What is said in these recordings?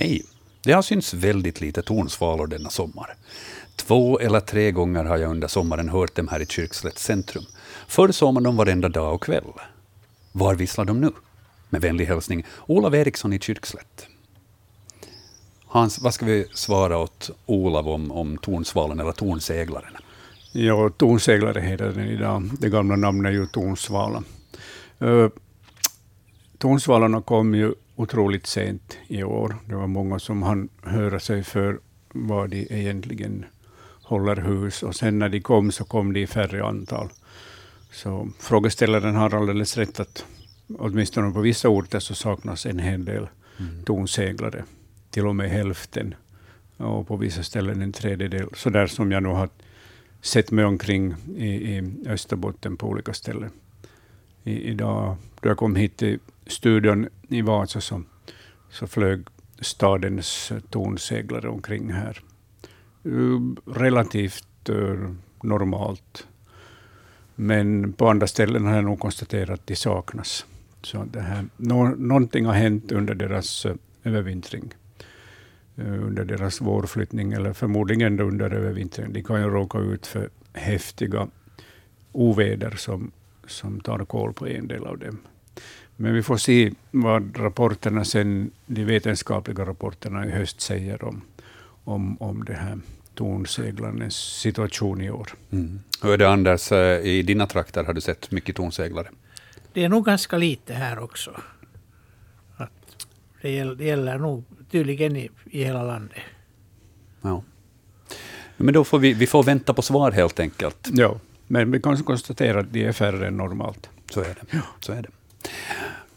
Hej! Det har synts väldigt lite tornsvalor denna sommar. Två eller tre gånger har jag under sommaren hört dem här i Kyrkslätts centrum. Förr såg man dem varenda dag och kväll. Var visslar de nu? Med vänlig hälsning Olav Eriksson i Kyrkslätt. Hans, vad ska vi svara åt Olav om, om tornsvalen eller tornseglaren? Ja, tornseglare heter den idag. Det gamla namnet är ju tornsvala. Uh, eh, tornsvalarna kom ju otroligt sent i år. Det var många som hann höra sig för vad de egentligen håller hus. Och sen när de kom så kom de i färre antal. Så frågeställaren har alldeles rätt att åtminstone på vissa orter så saknas en hel del mm. tonseglare. Till och med hälften. Och på vissa ställen en tredjedel. Så där som jag nu har sett mig omkring i, i Österbotten på olika ställen. I, idag, då jag kom hit till studion i Vasa, så, alltså så flög stadens tonseglare omkring här. Eh, relativt eh, normalt. Men på andra ställen har jag nog konstaterat att de saknas. Så det här, nå, någonting har hänt under deras eh, övervintring. Under deras vårflyttning, eller förmodligen under övervintringen. De kan ju råka ut för häftiga oväder som, som tar koll på en del av dem. Men vi får se vad rapporterna sen, de vetenskapliga rapporterna i höst säger om, om, om det här tornseglarnas situation i år. Mm. Hur är det Anders, eh, i dina trakter har du sett mycket tornseglare? Det är nog ganska lite här också. Att det, gäller, det gäller nog tydligen i, i hela landet. Ja. Men då får vi, vi får vänta på svar helt enkelt. Ja, men vi kan konstatera att de är färre än normalt. Så är det. Ja. Så är det.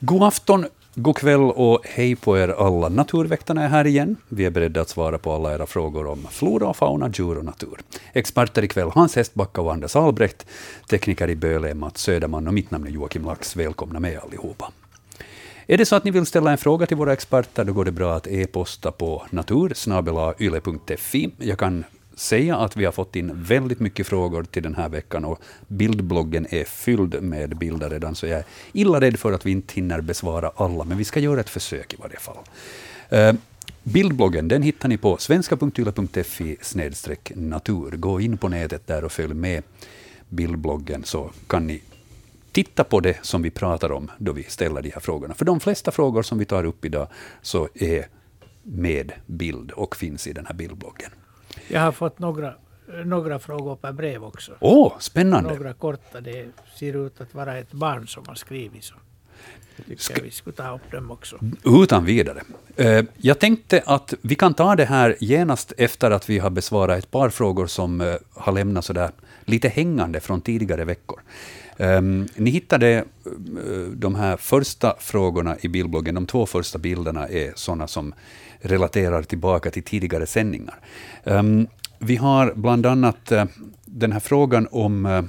God afton, god kväll och hej på er alla. Naturväktarna är här igen. Vi är beredda att svara på alla era frågor om flora och fauna, djur och natur. Experter ikväll Hans Hestbacka och Anders Albrecht. Tekniker i Böle är Mats Söderman och mitt namn är Joakim Lax. Välkomna med allihopa. Är det så att ni vill ställa en fråga till våra experter, då går det bra att e-posta på natursnabelayle.fi. Jag kan säga att vi har fått in väldigt mycket frågor till den här veckan och bildbloggen är fylld med bilder redan, så jag är illa rädd för att vi inte hinner besvara alla, men vi ska göra ett försök i varje fall. Eh, bildbloggen den hittar ni på svenska.yle.fi natur. Gå in på nätet där och följ med bildbloggen, så kan ni titta på det som vi pratar om då vi ställer de här frågorna. För de flesta frågor som vi tar upp idag så är med bild och finns i den här bildbloggen. Jag har fått några, några frågor per brev också. Åh, oh, spännande! Några korta. Det ser ut att vara ett barn som har skrivit. Så. Tycker vi skulle ta upp dem också. Utan vidare. Eh, jag tänkte att vi kan ta det här genast efter att vi har besvarat ett par frågor som eh, har lämnat sådär lite hängande från tidigare veckor. Um, ni hittade uh, de här första frågorna i bildbloggen. De två första bilderna är sådana som relaterar tillbaka till tidigare sändningar. Um, vi har bland annat uh, den här frågan om, uh,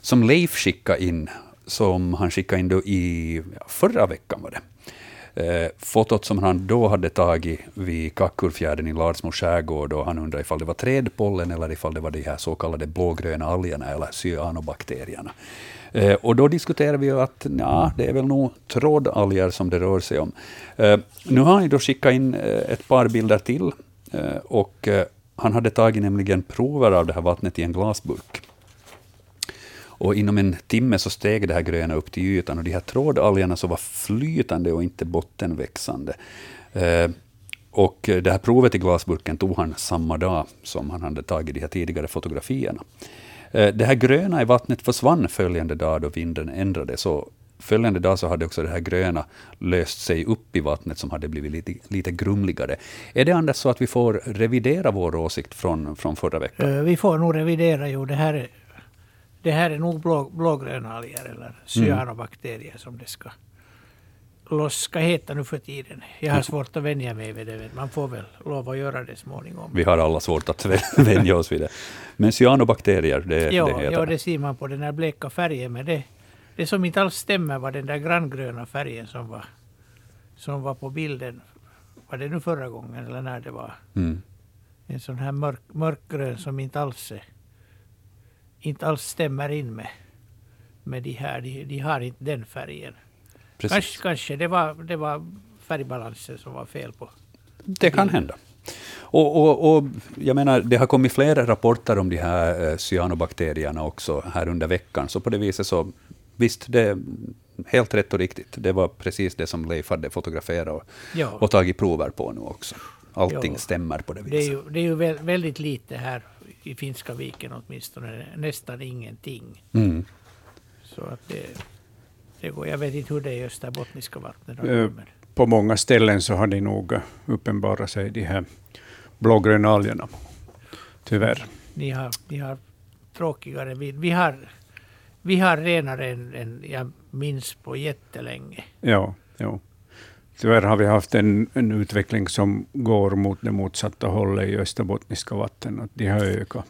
som Leif skickade in, som han skickade in då i ja, förra veckan var det. Eh, fotot som han då hade tagit vid Kackurfjärden i Larsmo skärgård, och han undrade ifall det var trädpollen eller ifall det var de här så kallade blågröna algerna eller cyanobakterierna. Eh, och då diskuterade vi att ja, det är väl nog trådalger som det rör sig om. Eh, nu har han då skickat in eh, ett par bilder till, eh, och eh, han hade tagit nämligen prover av det här vattnet i en glasburk. Och inom en timme så steg det här gröna upp till ytan och de här trådalgerna så var flytande och inte bottenväxande. Eh, och det här provet i glasburken tog han samma dag som han hade tagit de här tidigare fotografierna. Eh, det här gröna i vattnet försvann följande dag då vinden ändrades. Så följande dag så hade också det här gröna löst sig upp i vattnet som hade blivit lite, lite grumligare. Är det Anders så att vi får revidera vår åsikt från, från förra veckan? Eh, vi får nog revidera, jo. Det här det här är nog blå, blågröna alger eller cyanobakterier mm. som det ska, ska heta nu för tiden. Jag har svårt att vänja mig vid det. Man får väl lov att göra det småningom. Vi har alla svårt att vänja oss vid det. Men cyanobakterier, det, jo, det heter jo, det ser man på den här bleka färgen. Men det, det som inte alls stämmer var den där granngröna färgen som var, som var på bilden. Var det nu förra gången eller när det var? Mm. En sån här mörk, mörkgrön som inte alls inte alls stämmer in med, med de här. De, de har inte den färgen. Kanske, kanske det var, det var färgbalansen som var fel på. det kan hända. Och, och, och, jag menar, det har kommit flera rapporter om de här eh, cyanobakterierna också här under veckan, så på det viset så visst, det är helt rätt och riktigt. Det var precis det som Leif hade fotograferat och, ja. och tagit prover på nu också. Allting ja. stämmer på det viset. Det är ju, det är ju väldigt lite här i Finska viken åtminstone, nästan ingenting. Mm. Så att det, det går, jag vet inte hur det är i österbottniska vattnet. Uh, på många ställen så har det nog uppenbarat sig de här blågröna algerna. Tyvärr. Ni har, ni har tråkigare vi, vi har vi har renare än, än jag minns på jättelänge. Ja, ja. Tyvärr har vi haft en, en utveckling som går mot det motsatta hållet i österbottniska vatten. Att de har ökat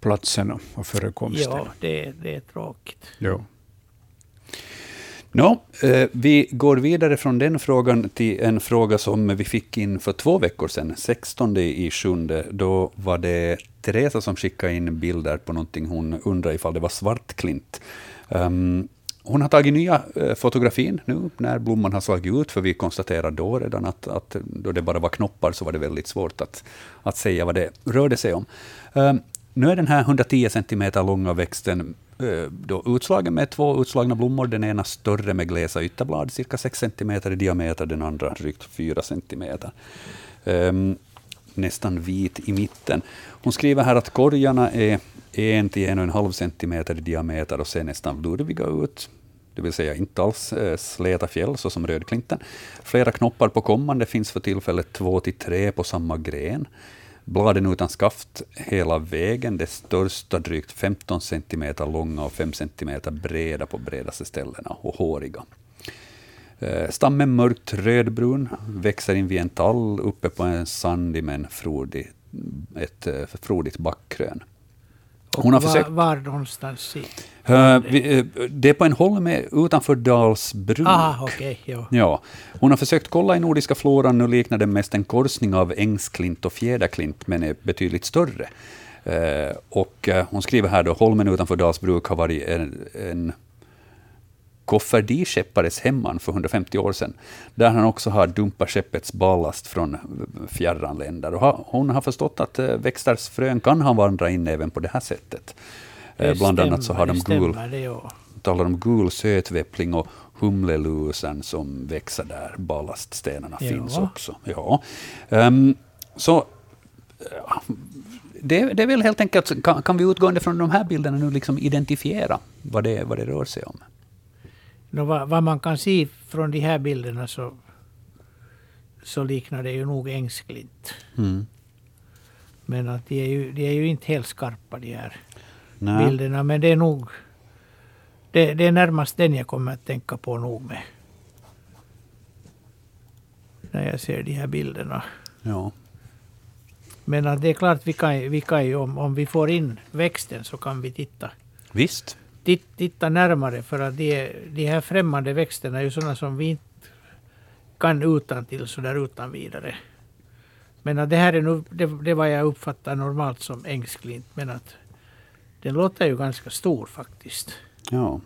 platserna och förekomsten. Ja, det, det är tråkigt. Ja. No, eh, vi går vidare från den frågan till en fråga som vi fick in för två veckor sedan, 16 i sjunde. Då var det Teresa som skickade in bilder på någonting hon undrade ifall det var svartklint. Um, hon har tagit nya eh, fotografin nu när blomman har slagit ut, för vi konstaterade då redan att, att då det bara var knoppar så var det väldigt svårt att, att säga vad det rörde sig om. Um, nu är den här 110 cm långa växten Eh, då utslagen med två utslagna blommor, den ena större med glesa ytterblad, cirka 6 cm i diameter, den andra drygt 4 cm. Um, nästan vit i mitten. Hon skriver här att korgarna är 1 till 1,5 cm i diameter och ser nästan lurviga ut. Det vill säga inte alls eh, släta fjäll, så som rödklinten. Flera knoppar på kommande finns för tillfället två till tre på samma gren. Bladen utan skaft hela vägen, det största drygt 15 cm långa och 5 cm breda på bredaste ställena och håriga. Eh, stammen mörkt rödbrun, växer in vid en tall uppe på en sandig men frodig, ett eh, frodigt backkrön. Hon har var, försökt, var någonstans? I, uh, det är på en holme utanför Dalsbruk. Aha, okay, ja. Ja. Hon har försökt kolla i nordiska floran, nu liknar den mest en korsning av ängsklint och fjäderklint, men är betydligt större. Uh, och hon skriver här då, holmen utanför Dalsbruk har varit en, en kofferdisheppares hemman för 150 år sedan, där han också har dumpat skeppets ballast från fjärran länder. Och hon har förstått att eh, växters frön kan ha vandrat in även på det här sättet. Det eh, Bland stämmer, annat så har de gul, talar om gul sötväppling och humlelusen som växer där ballaststenarna ja. finns också. Ja. Um, så det, det, är väl helt enkelt, kan, kan vi utgående från de här bilderna nu liksom identifiera vad det, vad det rör sig om? No, vad, vad, man kan se från de här bilderna så, så liknar det ju nog ängsklint. Mm. Men att de, är ju, de är ju inte helt skarpa de här Nej. bilderna. Men det är nog det, det, är närmast den jag kommer att tänka på nog med. När jag ser de här bilderna. Ja. Men att det är klart, vi kan, vi kan ju, om, om vi får in växten så kan vi titta. Visst titta närmare för att de, de här främmande växterna är ju sådana som vi inte kan utan till så där utan vidare. Men att det här är nu, det, det vad jag uppfattar normalt som ängsklint, men att den låter ju ganska stor faktiskt. Ja.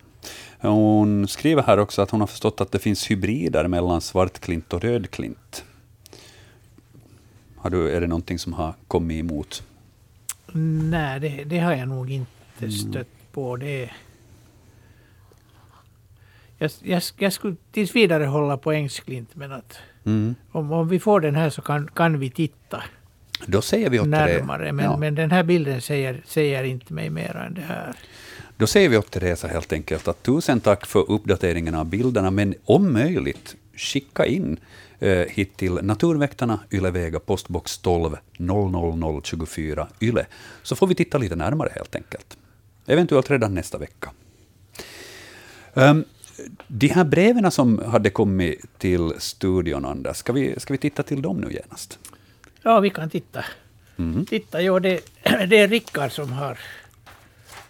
Hon skriver här också att hon har förstått att det finns hybrider mellan svartklint och rödklint. Har du, är det någonting som har kommit emot? Nej, det, det har jag nog inte mm. stött på. Det, jag, jag, jag skulle tills vidare hålla på ängsklint, men att mm. om, om vi får den här så kan, kan vi titta. Då säger vi åt närmare, det. Men, ja. men den här bilden säger, säger inte mig mer än det här. Då säger vi åt Teresa helt enkelt att tusen tack för uppdateringen av bilderna, men om möjligt skicka in eh, hit till Naturväktarna, Ylevega, postbox 12 00024 Yle, så får vi titta lite närmare helt enkelt. Eventuellt redan nästa vecka. Um, de här breven som hade kommit till studion, Anders, ska vi, ska vi titta till dem nu genast? Ja, vi kan titta. Mm. Titta, jo, det, det är Rickard som har,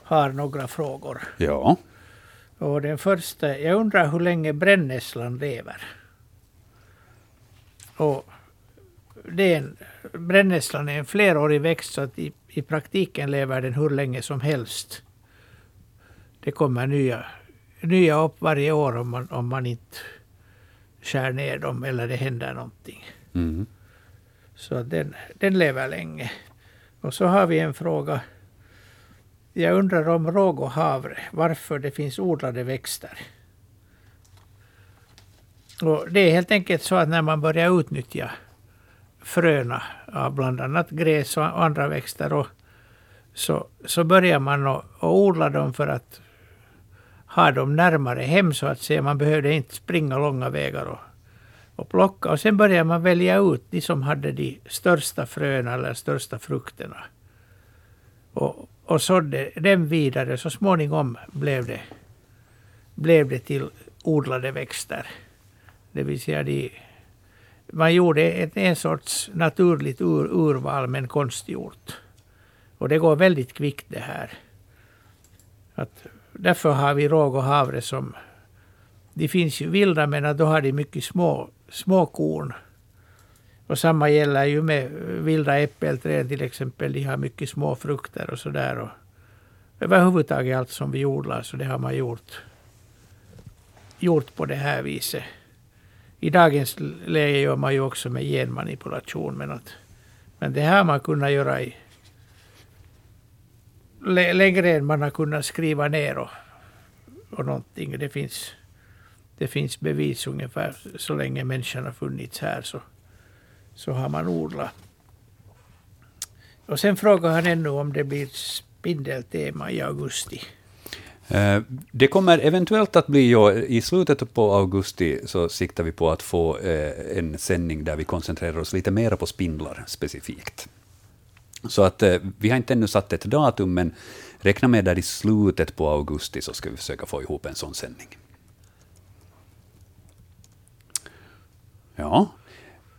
har några frågor. Ja. Och den första, jag undrar hur länge brännässlan lever. Och det är en, brännässlan är en flerårig växt, så att i, i praktiken lever den hur länge som helst. Det kommer nya nya upp varje år om man, om man inte skär ner dem eller det händer någonting. Mm. Så den, den lever länge. Och så har vi en fråga. Jag undrar om råg och havre, varför det finns odlade växter. Och det är helt enkelt så att när man börjar utnyttja fröna av bland annat gräs och andra växter och så, så börjar man att, odla dem för att ha dem närmare hem så att säga. Man behövde inte springa långa vägar och, och plocka. Och sen började man välja ut de som hade de största fröna eller största frukterna. Och, och sådde dem vidare. Så småningom blev det, blev det till odlade växter. Det vill säga de, man gjorde ett, en sorts naturligt ur, urval men konstgjort. Och det går väldigt kvickt det här. Att därför har vi råg och havre som... De finns ju vilda men då har de mycket små, små korn. Och samma gäller ju med vilda äppelträd till exempel. De har mycket små frukter och sådär. Överhuvudtaget allt som vi odlar så det har man gjort, gjort på det här viset. I dagens läge gör man ju också med genmanipulation. Men, att, men det här har man kunnat göra i längre än man har kunnat skriva ner och, och någonting. Det finns, det finns bevis ungefär så länge människan har funnits här så, så har man odlat. Och sen frågar han ännu om det blir spindeltema i augusti. Eh, det kommer eventuellt att bli, ja, i slutet på augusti så siktar vi på att få eh, en sändning där vi koncentrerar oss lite mer på spindlar specifikt. Så att eh, vi har inte ännu satt ett datum, men räkna med där i slutet på augusti så ska vi försöka få ihop en sån sändning. Ja,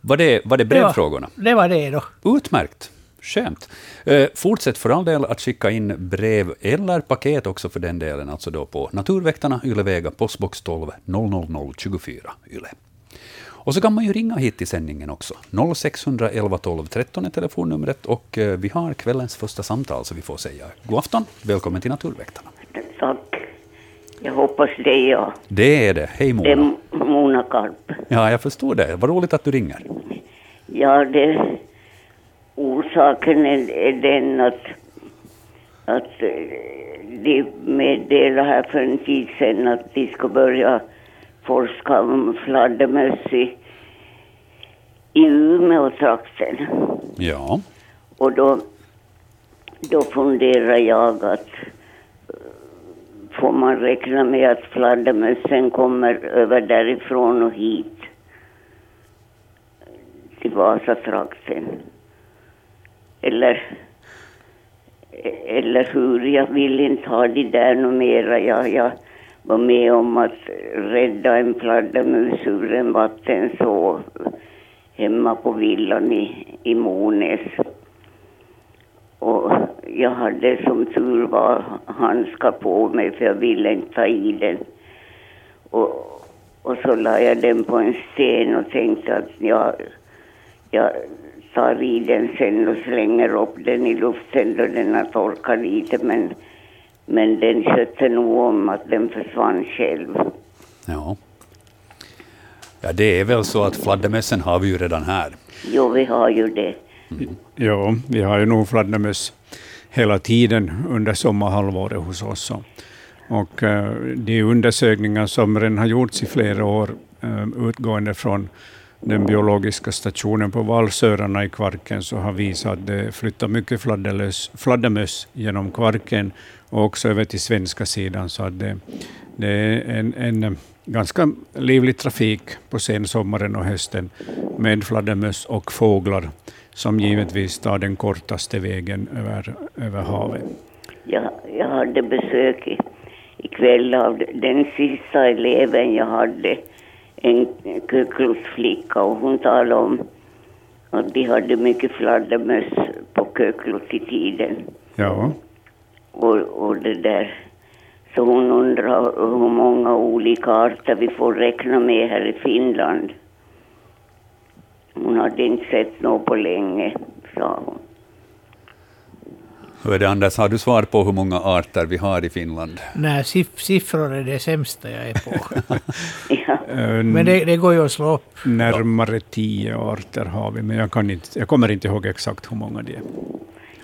var det, var det brevfrågorna? Det var, det var det då. Utmärkt. Skönt. Eh, fortsätt för all del att skicka in brev eller paket också för den delen, alltså då på Naturväktarna, Ylevega, postbox 12 00024 Yle. Och så kan man ju ringa hit till sändningen också. 0611 12 13 är telefonnumret och eh, vi har kvällens första samtal, så vi får säga god afton. Välkommen till Naturväktarna. Tack. Jag hoppas det är jag. Det är det. Hej Mona. Det är Mona Karp. Ja, jag förstår det. Vad roligt att du ringer. Ja, det, orsaken är, är den att, att eh, de meddelade här för en tid sedan att de ska börja forska om fladdermöss i, i Umeå-trakten. Ja. Och då, då funderar jag att får man räkna med att fladdermössen kommer över därifrån och hit till Vasatrakten? Eller, eller hur? Jag vill inte ha det där något mera. Jag, jag, var med om att rädda en fladdermus ur en vattenså hemma på villan i, i Monäs. Och jag hade som tur var handskar på mig för jag ville inte ta i den. Och, och så la jag den på en sten och tänkte att jag, jag tar i den sen och slänger upp den i luften då den har torkat lite. Men men den skötte nog om att den försvann själv. Ja. Ja, det är väl så att fladdermössen har vi ju redan här. Jo, vi har ju det. Mm. Jo, vi har ju nog fladdermöss hela tiden under sommarhalvåret hos oss. Och uh, de undersökningar som redan har gjorts i flera år, uh, utgående från den biologiska stationen på Valsörarna i Kvarken, så har visat att det flyttar mycket fladdermöss genom Kvarken och också över till svenska sidan. Så att det, det är en, en ganska livlig trafik på sensommaren och hösten med fladdermöss och fåglar som givetvis tar den kortaste vägen över, över havet. Jag, jag hade besök i, ikväll av den sista eleven jag hade, en köklusflicka, och hon talade om att de hade mycket fladdermöss på Köklus i tiden. Ja och, och det där. Så hon undrar hur många olika arter vi får räkna med här i Finland. Hon hade inte sett något på länge, sa hon. Hur är det Anders, har du svar på hur många arter vi har i Finland? Nej, siff siffror är det sämsta jag är på. Ja. Men det, det går ju att slå upp. Närmare tio arter har vi, men jag, kan inte, jag kommer inte ihåg exakt hur många det är.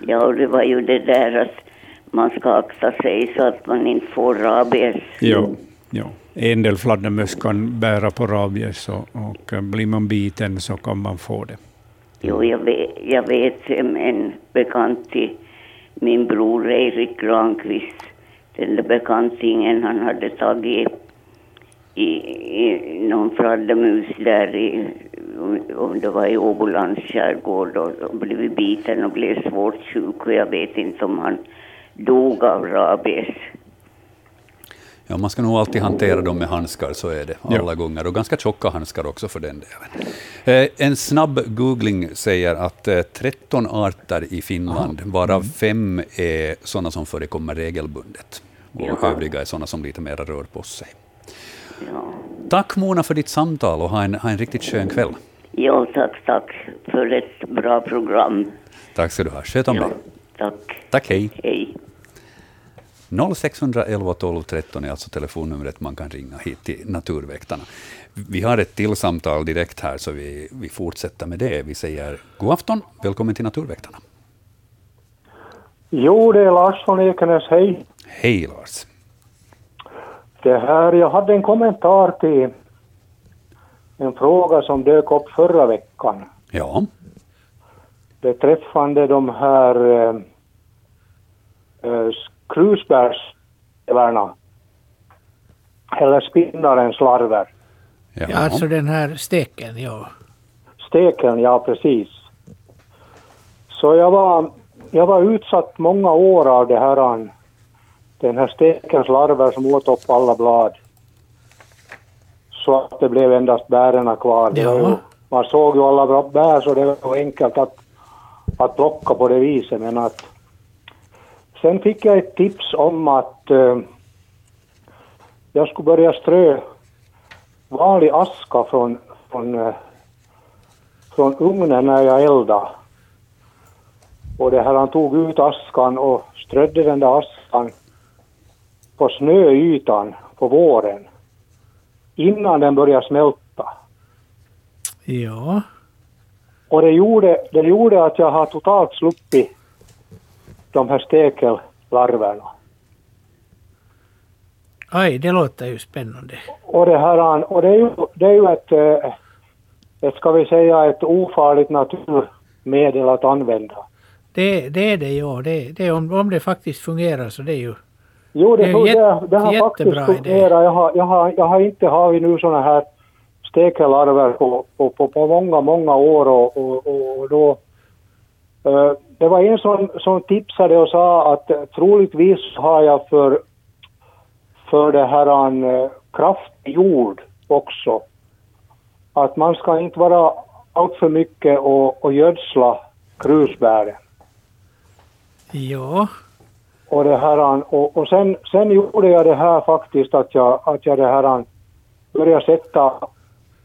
ja, det var ju det där att man ska akta sig så att man inte får rabies. Jo, jo. En del fladdermöss kan bära på rabies och, och eh, blir man biten så kan man få det. Jo, jag vet, jag vet en bekant till min bror Erik Granqvist. Den där bekantingen han hade tagit i, i någon fladdermus där i, om det var i Åbolands skärgård och, och blivit biten och blev svårt sjuk och jag vet inte om han dog av rabies. Ja, man ska nog alltid hantera dem med handskar, så är det alla Ja. gånger. Och ganska tjocka handskar också för den delen. Eh, en snabb googling säger att eh, 13 arter i Finland, varav fem är sådana som förekommer regelbundet. Och Jaha. övriga är sådana som lite mer rör på sig. Ja. Tack Mona för ditt samtal och ha en, ha en riktigt skön kväll. ja, tack, tack för ett bra program. Tack ska du ha. Sköt om Ja, dig. tack. Tack, hej. Hej. 0611 12 13 är alltså telefonnumret man kan ringa hit till Naturväktarna. Vi har ett till samtal direkt här, så vi, vi fortsätter med det. Vi säger god afton, välkommen till Naturväktarna. Jo, det är Lars från Ekenäs, hej. Hej Lars. Det här, jag hade en kommentar till en fråga som dök upp förra veckan Ja, beträffande de här eh, eh, krusbärsleverna eller spinnarens larver. ja. Ja, alltså den här steken, ja. Steken, ja precis. Så jag var, jag var utsatt många år av det här, den här stekens larver som åt upp alla blad. Så att det blev endast bären kvar. Ju, Ja. man såg ju alla bär så det var enkelt att, att plocka på det viset. Men att, sen fick jag ett tips om att eh, jag skulle börja strö vanlig aska från, från eh, från ugnen när jag eldade. Och det här, han tog ut askan och strödde den där askan på snöytan på våren innan den började smälta. Ja, Och det gjorde, det gjorde att jag har totalt sluppit de här stekellarverna. aj, det låter ju spännande. Och det här, och det är ju, det är ju ett, eh, ett, ska vi säga, ett ofarligt naturmedel att använda. Det, det är det, ja. Det, det, om, om det faktiskt fungerar så det är ju... Jo, det, Det är det, jätte- det, har faktiskt fungerat. Jag har, jag, har, jag har inte vi nu såna här stekelarver på, på, på, på många, många år och, och, och, då eh, det var en som, som tipsade och sa att eh, troligtvis har jag för, för det här en eh, kraftig jord också. Att man ska inte vara allt för mycket och, och gödsla krusbären. Ja, Och, det här, och, och sen, sen gjorde jag det här faktiskt att jag, att jag det här, började sätta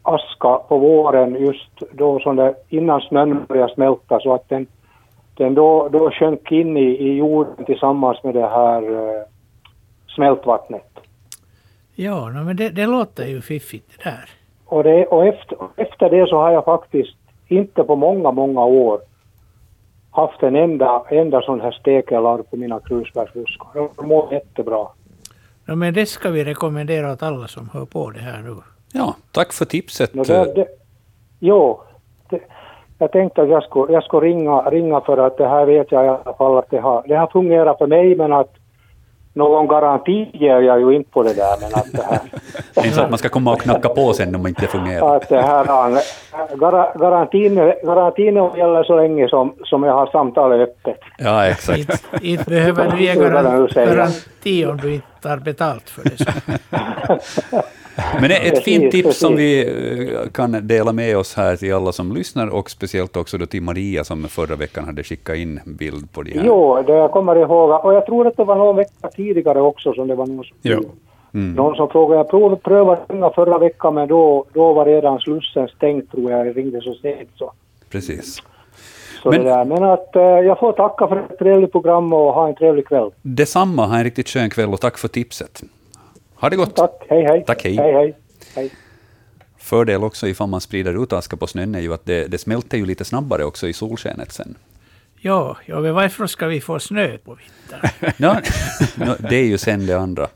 aska på våren just då som det, innan snön började smälta så att den, den då, då sjönk in i, i jorden tillsammans med det här eh, smältvattnet. ja no, men det, det låter ju fiffigt det där. Och, det, och efter, efter det så har jag faktiskt inte på många, många år haft en enda, enda sån här stekelarv på mina krusbärsbuskar. De mår jättebra. No, men det ska vi rekommendera åt alla som hör på det här nu. ja, tack för tipset. No, det, det, jo, jag tänkte att jag skulle, jag skulle ringa, ringa för att det här vet jag i alla fall att det har, det har fungerat för mig men att någon garanti ger jag ju inte på det där men att det här, Det är inte så att man ska komma och knacka på sen om inte det fungerar. att det här gar, garantin, garantin gäller så länge som, som jag har samtalet öppet. Ja, exakt. Inte, inte behöver du ge Det kan jag garan, nog säga. garanti om du inte tar betalt för det. Men ett fint tips som vi eh, kan dela med oss här till alla som lyssnar och speciellt också då till Maria som förra veckan hade skickat in bild på de här. Jo, det jag kommer ihåg. Och jag tror att det var någon vecka tidigare också som det var någon som, Jo. Mm. någon som frågade. Jag prov, prövade ringa förra veckan men då, då var redan slussen stängd tror jag. Jag ringde så sent så. Precis. Men- det men att, eh, jag får tacka för ett trevligt program och ha en trevlig kväll. Detsamma, ha en riktigt skön kväll och tack för tipset. Ha det gott. Tack, hej hej. Tack, hej. Hej hej. hej. Fördel också ifall man sprider ut aska på snön är ju att det, det smälter ju lite snabbare också i solskenet sen. Ja, ja, men varför ska vi få snö på vintern? Ja, no, det är ju sen det andra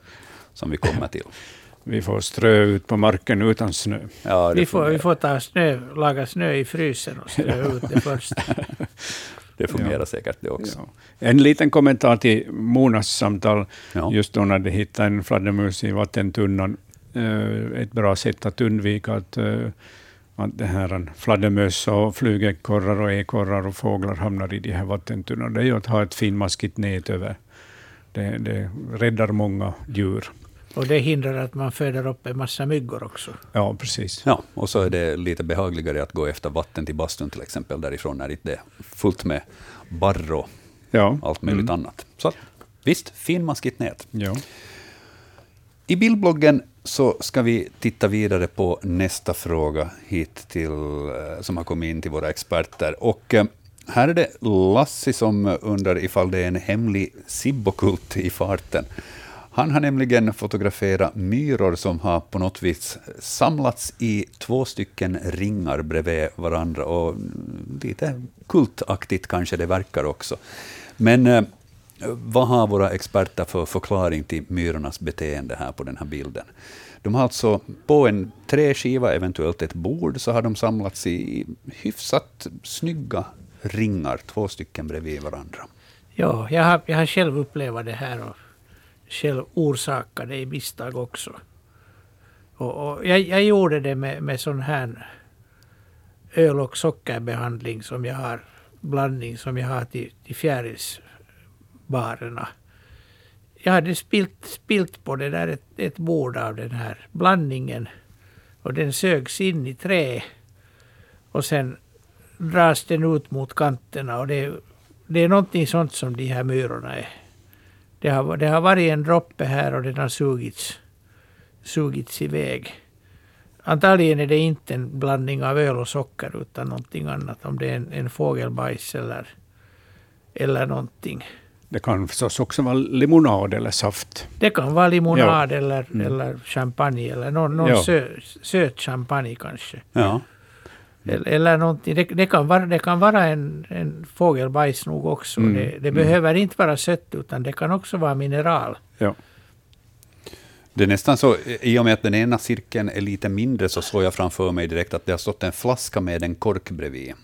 som vi kommer till. Vi får strö ut på marken utan snö. Ja, Vi får, vi får ta snö, laga snö i frysen och strö ut det först. det fungerar Ja. säkert det också. Ja. En liten kommentar till Monas samtal, Ja. just då när de hittade en fladdermus i vattentunnan. Eh, Ett bra sätt att undvika att, eh, att det här fladdermöss och flugekorrar och ekorrar och fåglar hamnar i de här vattentunnorna, det är ju att ha ett finmaskigt nät över. Det, det räddar många djur. Och det hindrar att man föder upp en massa myggor också. Ja, precis. Ja, och så är det lite behagligare att gå efter vatten till bastun till exempel därifrån när det är fullt med barr och Ja. allt möjligt annat. Så visst, finmaskigt nät. Ja. I bildbloggen så ska vi titta vidare på nästa fråga hit till, eh, som har kommit in till våra experter. Och eh, här är det Lassi som undrar ifall det är en hemlig sibbokult i farten. Han har nämligen fotograferat myror som har på något vis samlats i två stycken ringar bredvid varandra. Och lite kultaktigt kanske det verkar också. Men eh, vad har våra experter för förklaring till myrornas beteende här på den här bilden? De har alltså på en träskiva, eventuellt ett bord, så har de samlats i hyfsat snygga ringar, två stycken bredvid varandra. Ja, jag har, jag har själv upplevt det här och själv orsakade i misstag också. Och, och jag, jag gjorde det med, med sån här öl och sockerbehandling som jag har, blandning som jag har till, till fjärilsbarerna. Jag hade spilt, spilt på det där ett, ett bord av den här blandningen och den sögs in i trä och sen dras den ut mot kanterna och det, det är någonting sånt som de här myrorna är. Det har, det har varit en droppe här och den har sugits, sugits iväg. Antagligen är det inte en blandning av öl och socker utan någonting annat. Om det är en, en fågelbajs eller, eller någonting. Det kan förstås också vara limonad eller saft. Det kan vara limonad Ja. eller, Mm. eller champagne eller någon, någon Ja. sö, söt champagne kanske. Ja, Eller, eller någonting. Det, det, kan vara, det kan vara en, en fågelbajs nog också. Mm, Det, det mm. behöver inte vara sött utan det kan också vara mineral. Ja. det är nästan så, i och med att den ena cirkeln är lite mindre, så såg jag framför mig direkt att det har stått en flaska med en kork bredvid.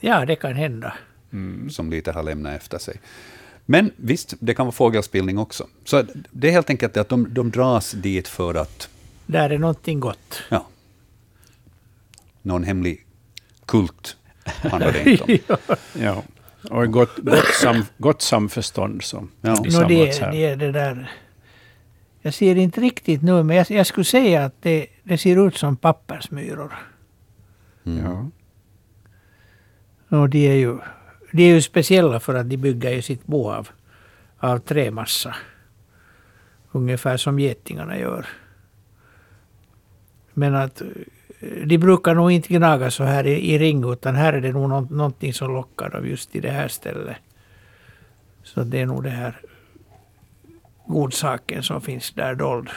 Ja, det kan hända. som lite har lämnat efter sig. Men visst, det kan vara fågelspillning också. Så det är helt enkelt att de, de dras dit för att, Där är någonting gott. ja, någon hemlig kult handlar det inte om. Ja. Och gott, gott, sam, gott samförstånd som Ja. Nå, det, här. det är det där... Jag ser inte riktigt nu, men jag, jag skulle säga att det, det ser ut som pappersmyror. Mm. Ja. Och de är ju, de är ju speciella för att de bygger ju sitt bo av, av trämassa. Ungefär som getingarna gör. Men att de brukar nog inte gnaga så här i, i ring, utan här är det nog nå, någonting som lockar dem just i det här stället. Så det är nog det här godsaken som finns där dold.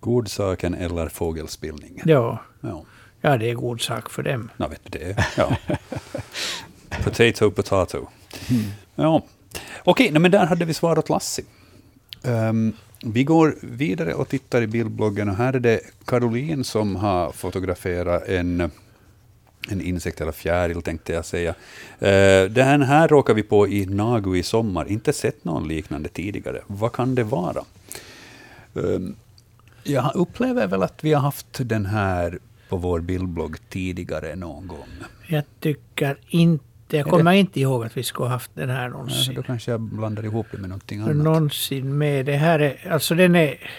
Godsaken eller fågelspillningen. Ja, Ja, ja det är god sak för dem. jag vet du det. Ja. potato, potato. Ja. Okej, men där hade vi svarat Lassi. Ehm, vi går vidare och tittar i bildbloggen och här är det Caroline som har fotograferat en, en insekt eller fjäril tänkte jag säga. Eh, den här råkar vi på i Nagu i sommar, inte sett någon liknande tidigare. Vad kan det vara? Ehm, jag upplever väl att vi har haft den här på vår bildblogg tidigare någon gång. Jag tycker inte, jag kommer inte ihåg att vi skulle ha haft den här någonsin. då kanske jag blandar ihop det med någonting annat. någonsin med. Det här är, alltså den är,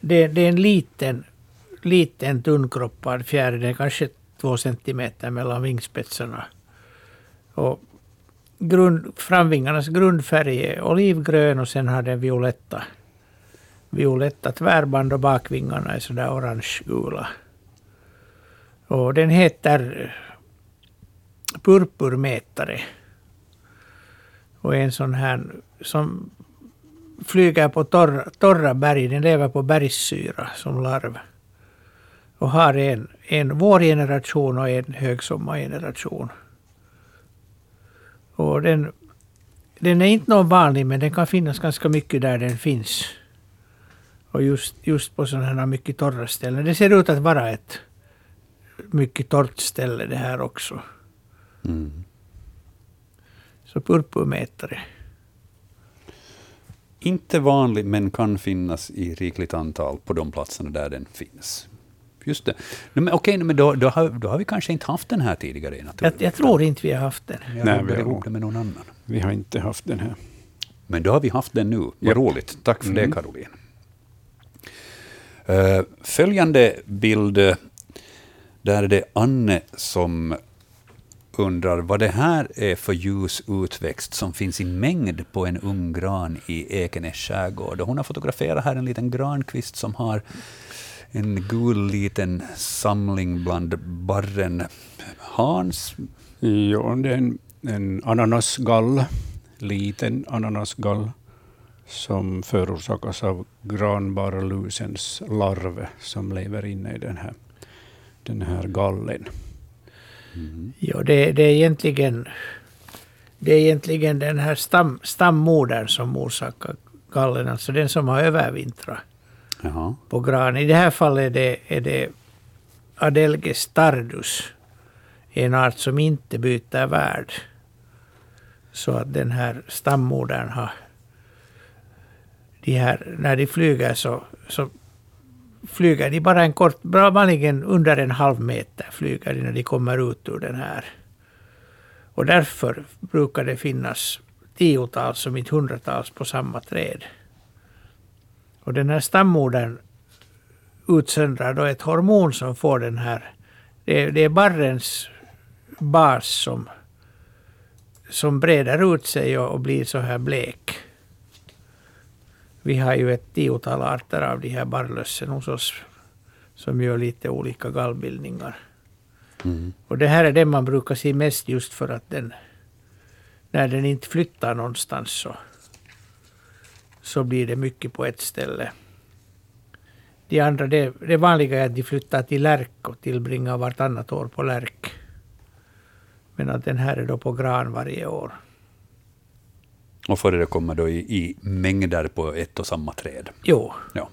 det, det är en liten, liten tunnkroppad fjäril. Den är kanske två centimeter mellan vingspetsarna. Och grund, framvingarnas grundfärg är olivgrön och sen har den violetta, violetta tvärband och bakvingarna är sådär orange-gula. Och den heter purpurmätare. Och en sån här som flyger på torra, torra berg. Den lever på bergssyra som larv. Och har en, en vårgeneration och en högsommargeneration. Och den, den är inte någon vanlig, men den kan finnas ganska mycket där den finns. Och just, just på sådana här mycket torra ställen. Det ser ut att vara ett mycket torrt ställe det här också. Mm. Så purpurmätare. Inte vanlig, men kan finnas i rikligt antal på de platserna där den finns. Just det. Men, okej, men då, då, har, då har vi kanske inte haft den här tidigare i jag, jag tror inte vi har haft den. Jag Nej, vi har- ihop det med någon annan. Vi har inte haft den här. Men då har vi haft den nu. Vad Japp. roligt. Tack för Mm. det, Caroline. Eh, följande bild, eh, där är det Anne som undrar vad det här är för ljus utväxt som finns i mängd på en ung gran i Ekenäs skärgård. Och Hon har fotograferat här en liten grankvist som har en gul liten samling bland barren. Hans, Ja, det är en, en ananasgall, liten ananasgall, som förorsakas av granbarlusens larv som lever inne i den här, den här gallen. Ja, det, det, är egentligen, det är egentligen den här stam, stammodern som orsakar gallen, alltså den som har övervintrat jaha, på gran. I det här fallet är det, är det Adelges tardus, en art som inte byter värld. Så att den här stammodern har... De här, när de flyger så, så flyger de bara en kort, bra vanligen under en halv meter flyger de när de kommer ut ur den här. Och därför brukar det finnas tiotals, om inte hundratals, på samma träd. Och den här stammodern utsöndrar då ett hormon som får den här... Det är, det är barrens bas som, som breder ut sig och, och blir så här blek. Vi har ju ett tiotal arter av de här barrlössen hos oss som gör lite olika gallbildningar. mm. Och det här är det man brukar se mest just för att den, när den inte flyttar någonstans så, så blir det mycket på ett ställe. De andra, det, det vanliga är att de flyttar till lärk och tillbringar vartannat år på lärk. Men att den här är då på gran varje år. Och förekommer då i, i mängder på ett och samma träd. Jo, Ja.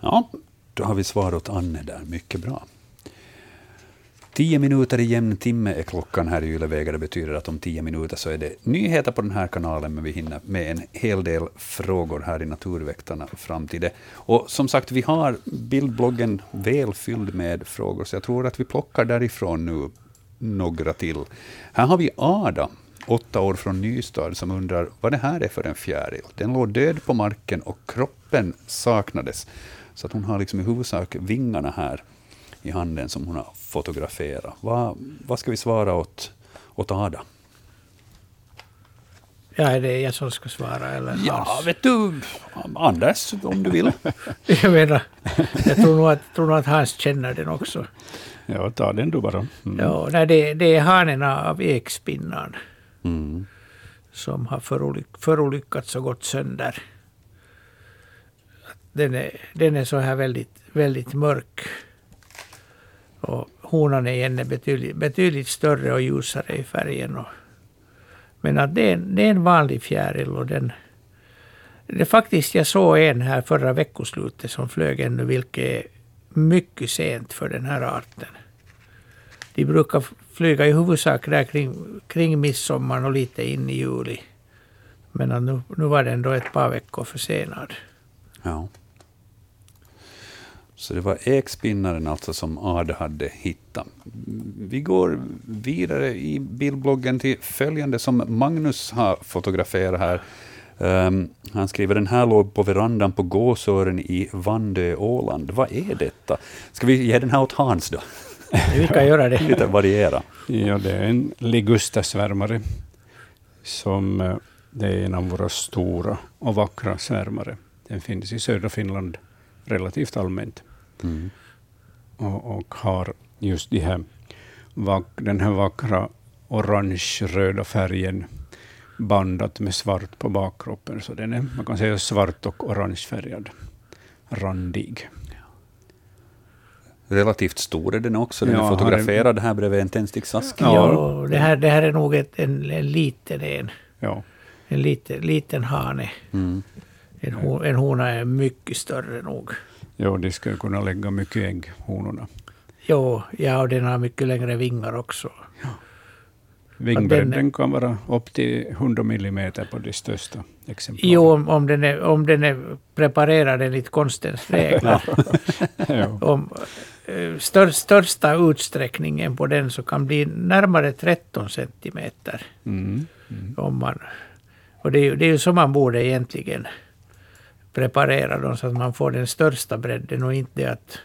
ja, då har vi svar åt Anne där. Mycket bra. Tio minuter i jämn timme är klockan här i Yleväga. Det betyder att om tio minuter så är det nyheter på den här kanalen, men vi hinner med en hel del frågor här i Naturväktarna fram till det. Och som sagt, vi har bildbloggen väl fylld med frågor, så jag tror att vi plockar därifrån nu några till. Här har vi Ada, åtta år från Nystad, som undrar vad det här är för en fjäril. Den låg död på marken och kroppen saknades. Så att hon har liksom i huvudsak vingarna här i handen som hon har fotograferat. Vad, vad ska vi svara åt, åt Ada? ja, är det jag som ska svara eller Ja, vet du, Anders, om du vill. Jag menar, jag tror nog att, tror nog att Hans känner den också. Ja, ta den du bara. Mm. Ja, nej, det, det är hanerna av ekspinnan. Mm. som har förolyck, förolyckats och gått sönder. Den är, den är så här väldigt, väldigt mörk. Och honan är igen är betydligt, betydligt större och ljusare i färgen. Och, men att det, är, en- det är en vanlig fjäril och den... Det är faktiskt, jag såg en här förra veckoslutet som flög ännu, vilket är mycket sent för den här arten. De brukar flyga i huvudsak där kring, kring midsommar och lite in i juli. Men nu, nu var den då ett par veckor försenad. Ja. Så det var ekspinnaren alltså som Ada hade hittat. Vi går vidare i bildbloggen till följande som Magnus har fotograferat här. Um, han skriver den här låg på verandan på Gåsören i Vandö, Åland. Vad är detta? Ska vi ge den här åt Hans då? Vi kan göra det. Lite variera. Ja, det är en ligustasvärmare. Som, eh, det är en av våra stora och vackra svärmare. Den finns i södra Finland relativt allmänt Mm. och, och har just de här den här vackra orange-röda färgen bandat med svart på bakkroppen. Så den är, man kan säga svart och orangefärgad, randig. Relativt stor är den också. Den ja, är fotograferad här bredvid en tändsticksask. Ja, ja det, här, det här är nog ett, en, en liten en. Ja. En liten, liten hane. Mm. En, en hona är mycket större nog. Ja, de skulle kunna lägga mycket ägg, honorna. Jo, ja, och den har mycket längre vingar också. Ja. Vingbredden den, kan vara upp till 100 millimeter på de största exemplaren. Jo, om, om, den är, om den är preparerad enligt konstens regler. om, stör, största utsträckningen på den så kan bli närmare 13 centimeter. Mm. Mm. Om man, och det är, det är ju så man borde egentligen preparera dem så att man får den största bredden och inte att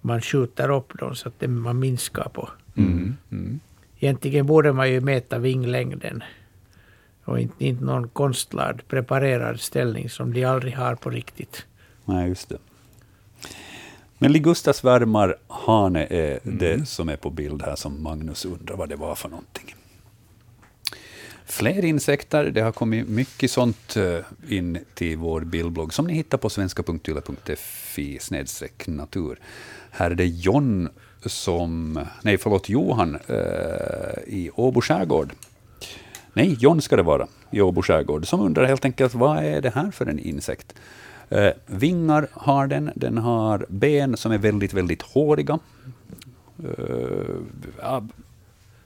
man skjuter upp dem så att man minskar på. Mm. Mm. Egentligen borde man ju mäta vinglängden och inte, inte någon konstlad preparerad ställning som de aldrig har på riktigt. Nej, just det. Men Ligustas värmar hane är mm. det som är på bild här, som Magnus undrar vad det var för någonting. Fler insekter, det har kommit mycket sånt eh, in till vår bildblogg, som ni hittar på svenska.yle.fi natur. Här är det John som, nej förlåt, Johan eh, i Åbo skärgård. Nej, John ska det vara, i Åbo skärgård, som undrar helt enkelt vad är det här för en insekt? Eh, vingar har den, den har ben som är väldigt, väldigt håriga. Eh,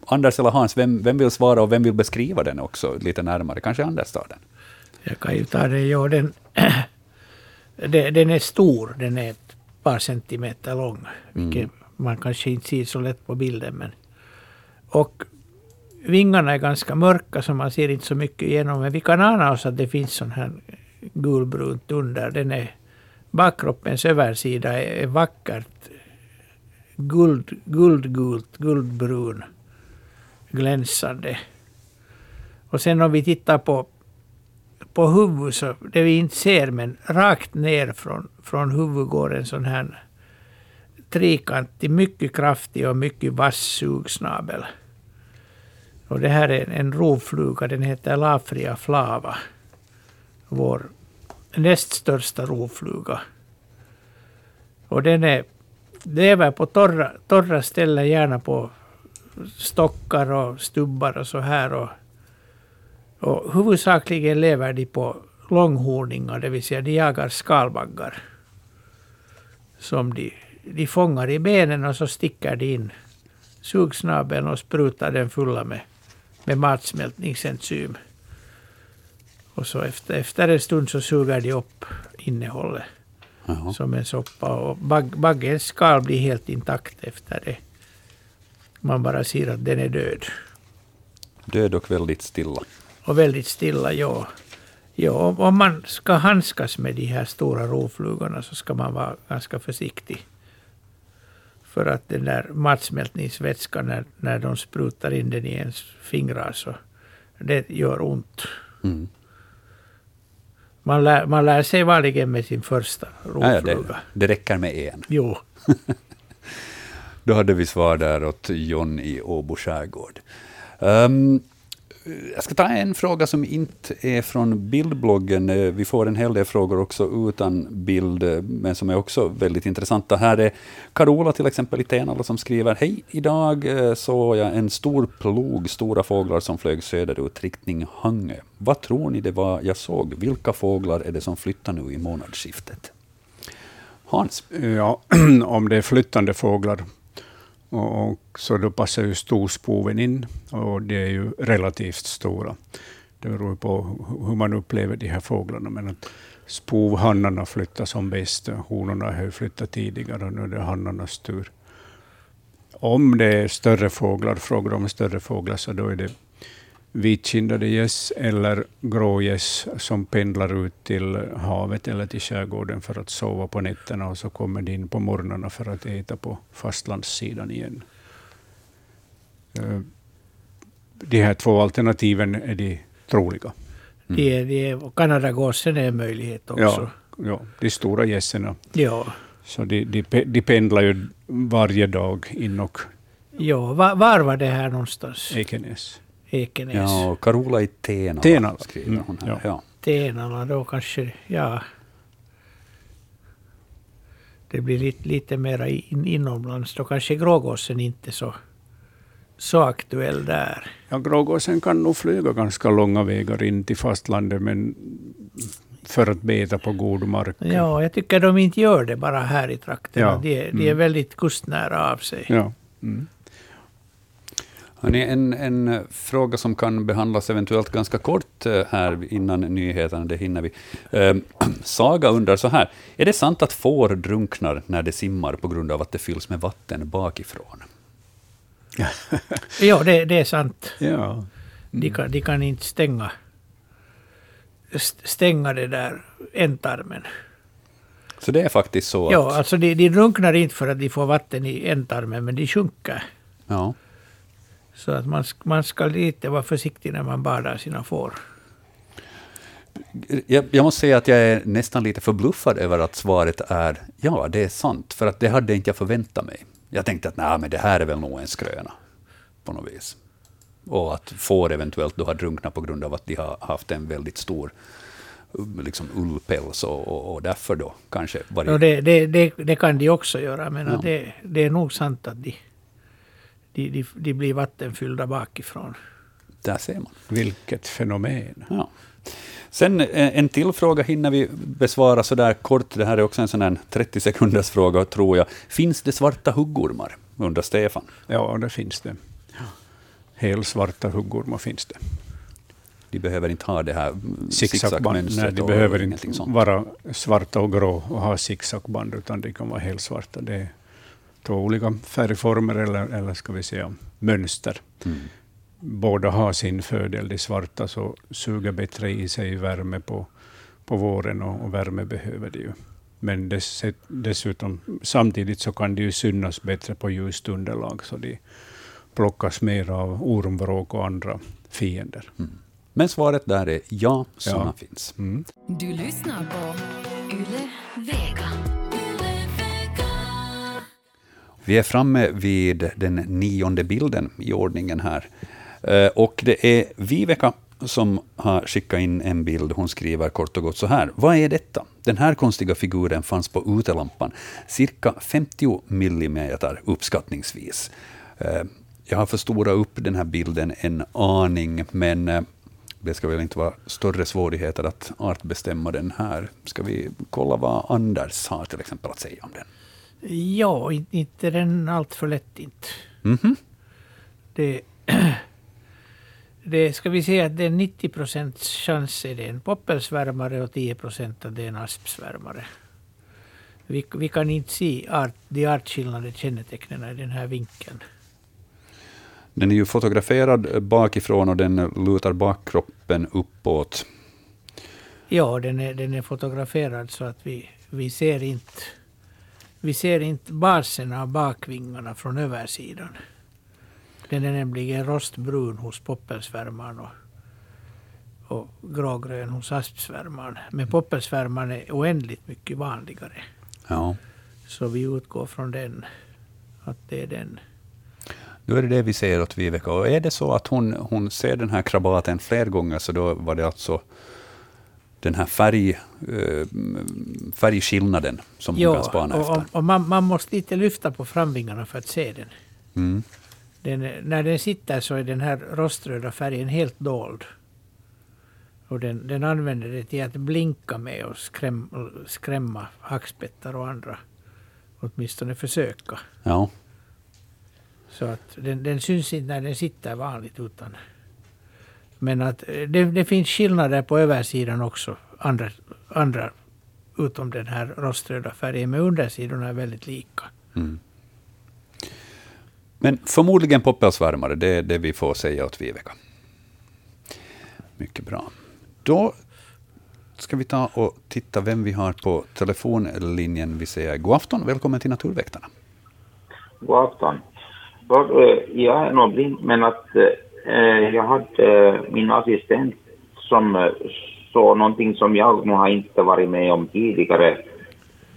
Anders eller Hans, vem, vem vill svara och vem vill beskriva den också lite närmare? Kanske Anders tar den? Jag kan ju ta det. Ja, den, den är stor, den är ett par centimeter lång. Vilket mm. man kanske inte ser så lätt på bilden. Men. Och vingarna är ganska mörka så man ser inte så mycket igenom. Men vi kan ana oss att det finns sån här gulbrunt under. Den är, bakkroppens översida är vackert guld, guldgult, guldbrun, glänsande. Och sen om vi tittar på, på huvudet, så det vi inte ser, men rakt ner från, från huvudet går en sån här trekantig, mycket kraftig och mycket vass sugsnabel. Och det här är en rovfluga, den heter Lafria flava. Vår näst största rovfluga. Och den är, lever på torra, torra ställen, gärna på stockar och stubbar och så här. Och, och huvudsakligen lever de på långhorningar, det vill säga de jagar skalbaggar. Som de, de fångar i benen och så sticker de in sugsnabeln och sprutar den fulla med, med matsmältningsenzym. Och så efter, efter en stund så suger de upp innehållet Jaha. som en soppa. Och bag, baggens skal blir helt intakt efter det. Man bara ser att den är död. Död och väldigt stilla. Och väldigt stilla, ja. ja. Om man ska handskas med de här stora rovflugorna så ska man vara ganska försiktig. För att den där matsmältningsvätskan, när, när de sprutar in den i ens fingrar, så det gör ont. Mm. Man lär, man lär sig vanligen med sin första rovfluga. Ja, det, det räcker med en. Jo. Då hade vi svar där åt John i Åbo skärgård. Um, jag ska ta en fråga som inte är från bildbloggen. Eh, vi får en hel del frågor också utan bild, eh, men som är också väldigt intressanta. Här är Carola till exempel i Tenala som skriver Hej, idag eh, såg jag en stor plog stora fåglar som flög söderut riktning Hangö. Vad tror ni det var jag såg? Vilka fåglar är det som flyttar nu i månadsskiftet? Hans? Ja, om det är flyttande fåglar och, och, så då passar ju storspoven in, och de är ju relativt stora. Det beror på hur man upplever de här fåglarna. Men att spovhannarna flyttar som bäst. Honorna har ju flyttat tidigare och nu är det hannarnas tur. Om det är större fåglar, frågar om större fåglar, så då är det vitkindade gäss eller grågäss som pendlar ut till havet eller till skärgården för att sova på nätterna och så kommer de in på morgnarna för att äta på fastlandssidan igen. Eh, de här två alternativen är de troliga. Mm. De är, de är, Kanadagåsen är en möjlighet också. Ja, ja de stora gässen. Ja. Så de, de, de pendlar ju varje dag in och Ja, var, var var det här någonstans? Ekenäs. Ekenäs. Ja, och Carola i Tenala, Tenala. skriver Mm, hon här. ja. Ja. Tenala då kanske, ja. Det blir lite, lite mera in, inomlands. Då kanske Grågåsen inte så, så aktuell där. Ja, grågåsen kan nog flyga ganska långa vägar in till fastlandet, men för att beta på god mark. Ja, jag tycker de inte gör det bara här i trakterna. Ja, De, är- de är mm. väldigt kustnära av sig. Ja. Mm. Hörrni, en, en fråga som kan behandlas eventuellt ganska kort eh, här innan nyheterna, det hinner vi. Eh, Saga undrar så här, är det sant att får drunknar när de simmar på grund av att det fylls med vatten bakifrån? Ja, det, det är sant. ja. De kan, de kan inte stänga, st- stänga det där ändtarmen. Så det är faktiskt så Ja, att... alltså de, de drunknar inte för att de får vatten i ändtarmen, men de sjunker. Ja. Så att man, man ska lite vara försiktig när man badar sina får. Jag, jag måste säga att jag är nästan lite förbluffad över att svaret är ja, det är sant, för att det hade inte jag förväntat mig. Jag tänkte att nej, men det här är väl nog en skröna på något vis. Och att får eventuellt då har drunknat på grund av att de har haft en väldigt stor liksom ullpäls och, och, och därför då kanske varit... Och det, det, det, det kan de också göra, men Ja. det är nog sant att de, de, de, de blir vattenfyllda bakifrån. Där ser man. Vilket fenomen. Ja. Sen eh, en till fråga hinner vi besvara så där kort. Det här är också en sån här 30 sekunders fråga, tror jag. Finns det svarta huggormar? undrar Stefan. Ja, det finns det. Helsvarta huggormar finns det. De behöver inte ha det här Zigzagband. Nej, de behöver inte sånt. vara svarta och grå och ha zigzagband, utan de kan vara helsvarta. Det är två olika färgformer, eller, eller ska vi säga mönster. Mm. Båda har sin fördel. De svarta så suger bättre i sig värme på, på våren, och, och värme behöver de ju. Men dess, dessutom, samtidigt så kan de ju synas bättre på ljust underlag, så de plockas mer av ormvråk och andra fiender. Men svaret där är ja, sådana Ja. finns. Mm. Du lyssnar på Yle Vi är framme vid den nionde bilden i ordningen här. Eh, och det är Viveka som har skickat in en bild. Hon skriver kort och gott så här. Vad är detta? Den här konstiga figuren fanns på utelampan, cirka 50 millimeter uppskattningsvis. Eh, jag har förstorat upp den här bilden en aning, men eh, det ska väl inte vara större svårigheter att artbestämma den här. Ska vi kolla vad Anders har till exempel att säga om den? Ja, in- inte den allt för lätt inte. Mhm. Det, det ska vi säga att det är 90 procents chans är det en poppelsvärmare och 10 procent att det är en aspsvärmare. Vi, vi kan inte se art, de artskillnade kännetecknen i den här vinkeln. Den är ju fotograferad bakifrån och den lutar bakkroppen uppåt. Ja, den är, den är fotograferad så att vi, vi ser inte vi ser inte basen av bakvingarna från översidan. Den är nämligen rostbrun hos poppelsvärmaren och, och grågrön hos aspsvärmaren. Men poppelsvärmaren är oändligt mycket vanligare. Ja. Så vi utgår från den, att det är den. Då är det det vi ser åt Viveka. Och är det så att hon, hon ser den här krabaten fler gånger, så då var det alltså den här färg, eh, färgskillnaden som hon kan spana och, efter. och, man, man måste lite lyfta på framvingarna för att se den. Mm. Den, är- när den sitter så är den här roströda färgen helt dold. Och den, den använder det till att blinka med och skräm, skrämma hackspettar och andra. Åtminstone försöka. Ja. Så att den, den syns inte när den sitter vanligt utan... Men att eh, det, det finns skillnader på översidan också. Andra, andra utom den här roströda färgen. Men undersidorna är väldigt lika. Mm. Men förmodligen poppelsvärmare, det är det vi får säga åt Viveka. Mycket bra. Då ska vi ta och titta vem vi har på telefonlinjen. Vi säger god afton, välkommen till Naturväktarna. God afton. Eh, jag är nog blind, men att eh, Eh, jag hade eh, min assistent som eh, såg någonting som jag nog har inte varit med om tidigare.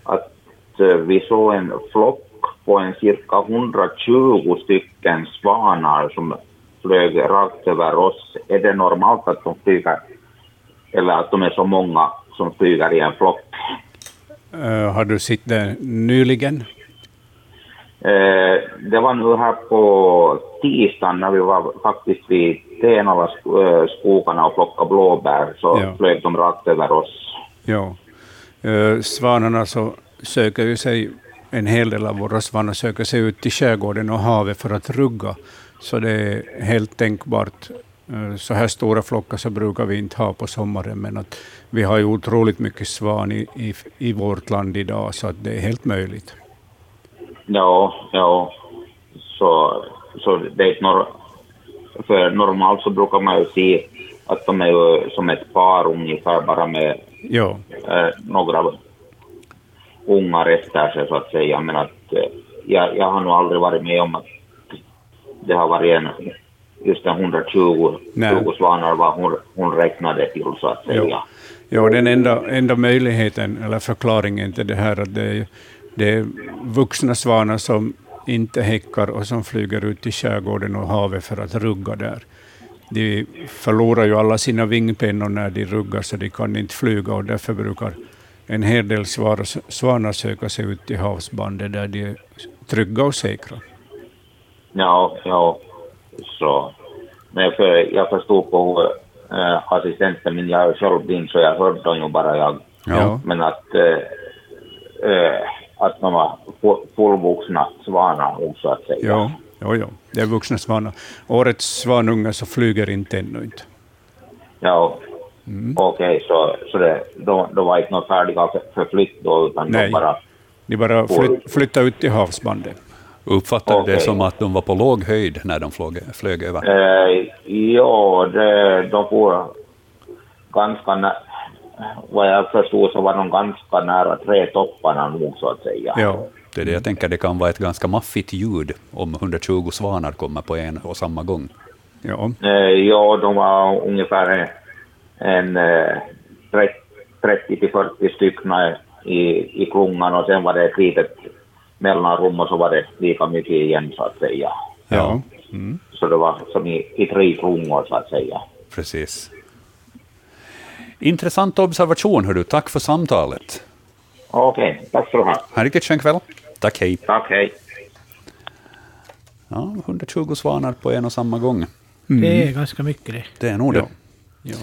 Att eh, vi såg en flock på en cirka 120 stycken svanar som flög rakt över oss. Är det normalt att de flyger, eller att de är så många som flyger i en flock? Uh, har du sett det nyligen? Eh, det var nu här på tisdagen när vi var faktiskt vid Tenala eh, skogarna och plockade blåbär, så ja. flög de rakt över oss. Ja. Eh, svanarna så söker ju sig, en hel del av våra svanar söker sig ut till skärgården och havet för att rugga. Så det är helt tänkbart. Så här stora flockar så brukar vi inte ha på sommaren, men att vi har ju otroligt mycket svan i, i, i vårt land idag, så att det är helt möjligt. Ja, ja. Så, så det är nor för normalt så brukar man ju se att de är ju som ett par ungefär bara med ja. eh, några ungar efter sig så att säga. Men att eh, jag, jag har nog aldrig varit med om att det har varit en just en 120 20 svanar vad hon, hon räknade till så att säga. Ja, ja den enda, enda möjligheten eller förklaringen till det här att det är det är vuxna svanar som inte häckar och som flyger ut i skärgården och havet för att rugga där. De förlorar ju alla sina vingpennor när de ruggar, så de kan inte flyga och därför brukar en hel del svanar söka sig ut till havsbandet där de är trygga och säkra. Ja, ja. Så. Men för, jag förstod på äh, assistenten min, jag är själv blind så jag hörde ju bara jag. Ja. Men att äh, äh, att de var fullvuxna svanar, så att säga. Ja, ja, ja. det är vuxna svanar. Årets svanungar så flyger inte ännu inte. Ja, mm. okej, okay, så, så det, de, de var inte färdiga för flytt då, utan Nej. de bara... De bara flytt, flyttade ut till havsbandet. Uppfattade okay. det som att de var på låg höjd när de flög, flög över? Eh, ja, det, de får ganska vad jag förstod så var de ganska nära trädtopparna nog så att säga. Ja, det är det jag tänker, det kan vara ett ganska maffigt ljud om 120 svanar kommer på en och samma gång. Ja, eh, ja de var ungefär en, en eh, 30 till 40 stycken i, i klungan och sen var det ett litet mellanrum och så var det lika mycket igen så att säga. Ja. Mm. Så det var som i, i tre klungor så att säga. Precis. Intressant observation, hör du. Tack för samtalet. Okej, okay, tack ska du ha. Ha en riktigt skön kväll. Tack, hej. Tack, hej. Ja, 120 svanar på en och samma gång. Mm. Det är ganska mycket det. Det är nog det. Ja.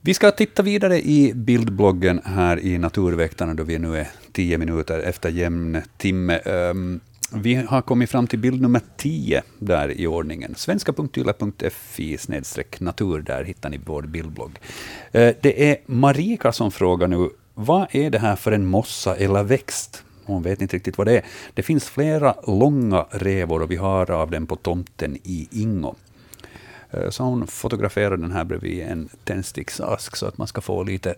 Vi ska titta vidare i bildbloggen här i Naturväktarna, då vi nu är tio minuter efter jämn timme. Um, vi har kommit fram till bild nummer 10 där i ordningen. svenska.yle.fi natur, där hittar ni vår bildblogg. Eh, det är Marika som frågar nu, vad är det här för en mossa eller växt? Hon vet inte riktigt vad det är. Det finns flera långa revor och vi har av dem på tomten i Ingo. Eh, så hon fotograferar den här bredvid en tändsticksask så att man ska få lite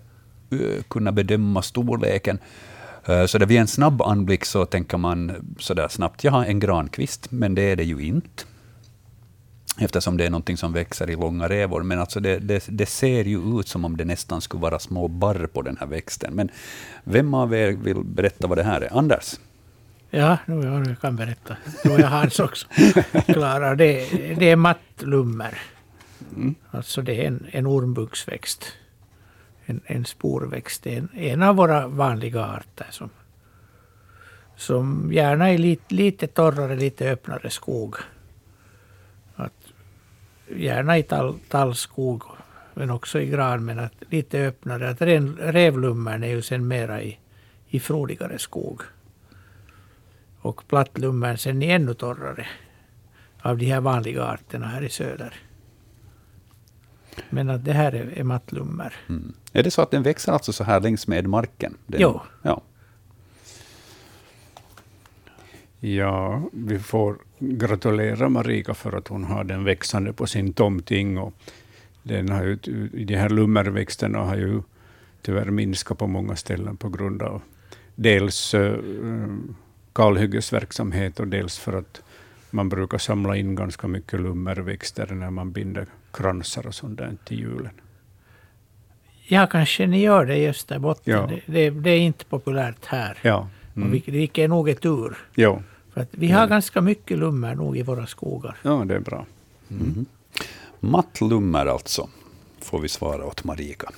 eh, kunna bedöma storleken. Eh, så det vid en snabb anblick så tänker man sådär snabbt, jaha, en grankvist, men det är det ju inte. Eftersom det är någonting som växer i långa revor. Men alltså det, det, det, ser ju ut som om det nästan skulle vara små barr på den här växten. Men vem av er vill berätta vad det här är? Anders? Ja, nu jag kan berätta. Nu är Hans också klara. Det, det är mattlummer. Mm. Alltså det är en, en ormbunksväxt en, en sporväxt. En, en av våra vanliga arter som, som gärna är lite, lite torrare, lite öppnare skog. Att, gärna i tall, tallskog, men också i gran, men att lite öppnare. Att ren, revlummern är ju sen mera i, i frodigare skog. Och plattlummern sen är ännu torrare av de här vanliga arterna här i söder. Men att det här är, är mattlummer. Mm. Är det så att den växer alltså så här längs med marken? Den, jo. Ja. Ja, vi får gratulera Marika för att hon har den växande på sin tomting. Och den har ju, de här lummerväxterna har ju tyvärr minskat på många ställen på grund av dels uh, kalhyggesverksamhet och dels för att man brukar samla in ganska mycket lummerväxter när man binder kransar och sånt där till julen. Ja, kanske ni gör det i Österbotten. Ja. Det, det, det, är inte populärt här. Ja. Och vilket, vilket är nog tur. Jo. För att vi har ganska mycket lummer nog i våra skogar. Ja, det är bra. Mattlummer alltså, får vi svara åt Marika.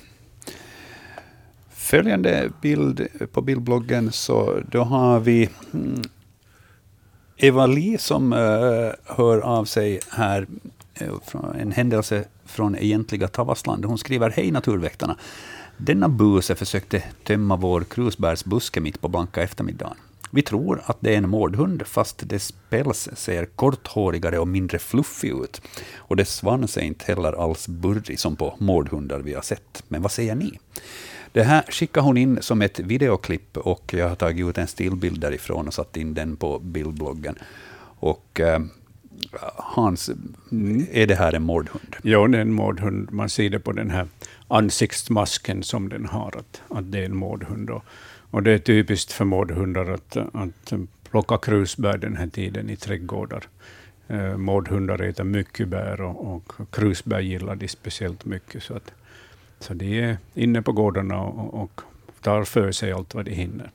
Följande bild på bildbloggen, så då har vi mm, Eva Li som eh, hör av sig här, Eh, en händelse från egentliga Tavastland. Hon skriver Hej naturväktarna. Denna buse försökte tömma vår krusbärsbuske mitt på blanka eftermiddagen. Vi tror att det är en mårdhund, fast dess päls ser korthårigare och mindre fluffig ut. Och dess svans är inte heller alls burrig som på mårdhundar vi har sett. Men vad säger ni? Det här skickade hon in som ett videoklipp och jag har tagit ut en stillbild därifrån och satt in den på bildbloggen. Och eh, Hans, Hans, är det här en mårdhund? Jo, det är en mårdhund. Man ser det på den här ansiktsmasken som den har, att, att det är en mårdhund. Och, och det är typiskt för mårdhundar att, att plocka krusbär den här tiden i trädgårdar. Eh, mårdhundar äter mycket bär och, och krusbär gillar de speciellt mycket. Så, att, så de är inne på gårdarna och, och tar för sig allt vad de hinner.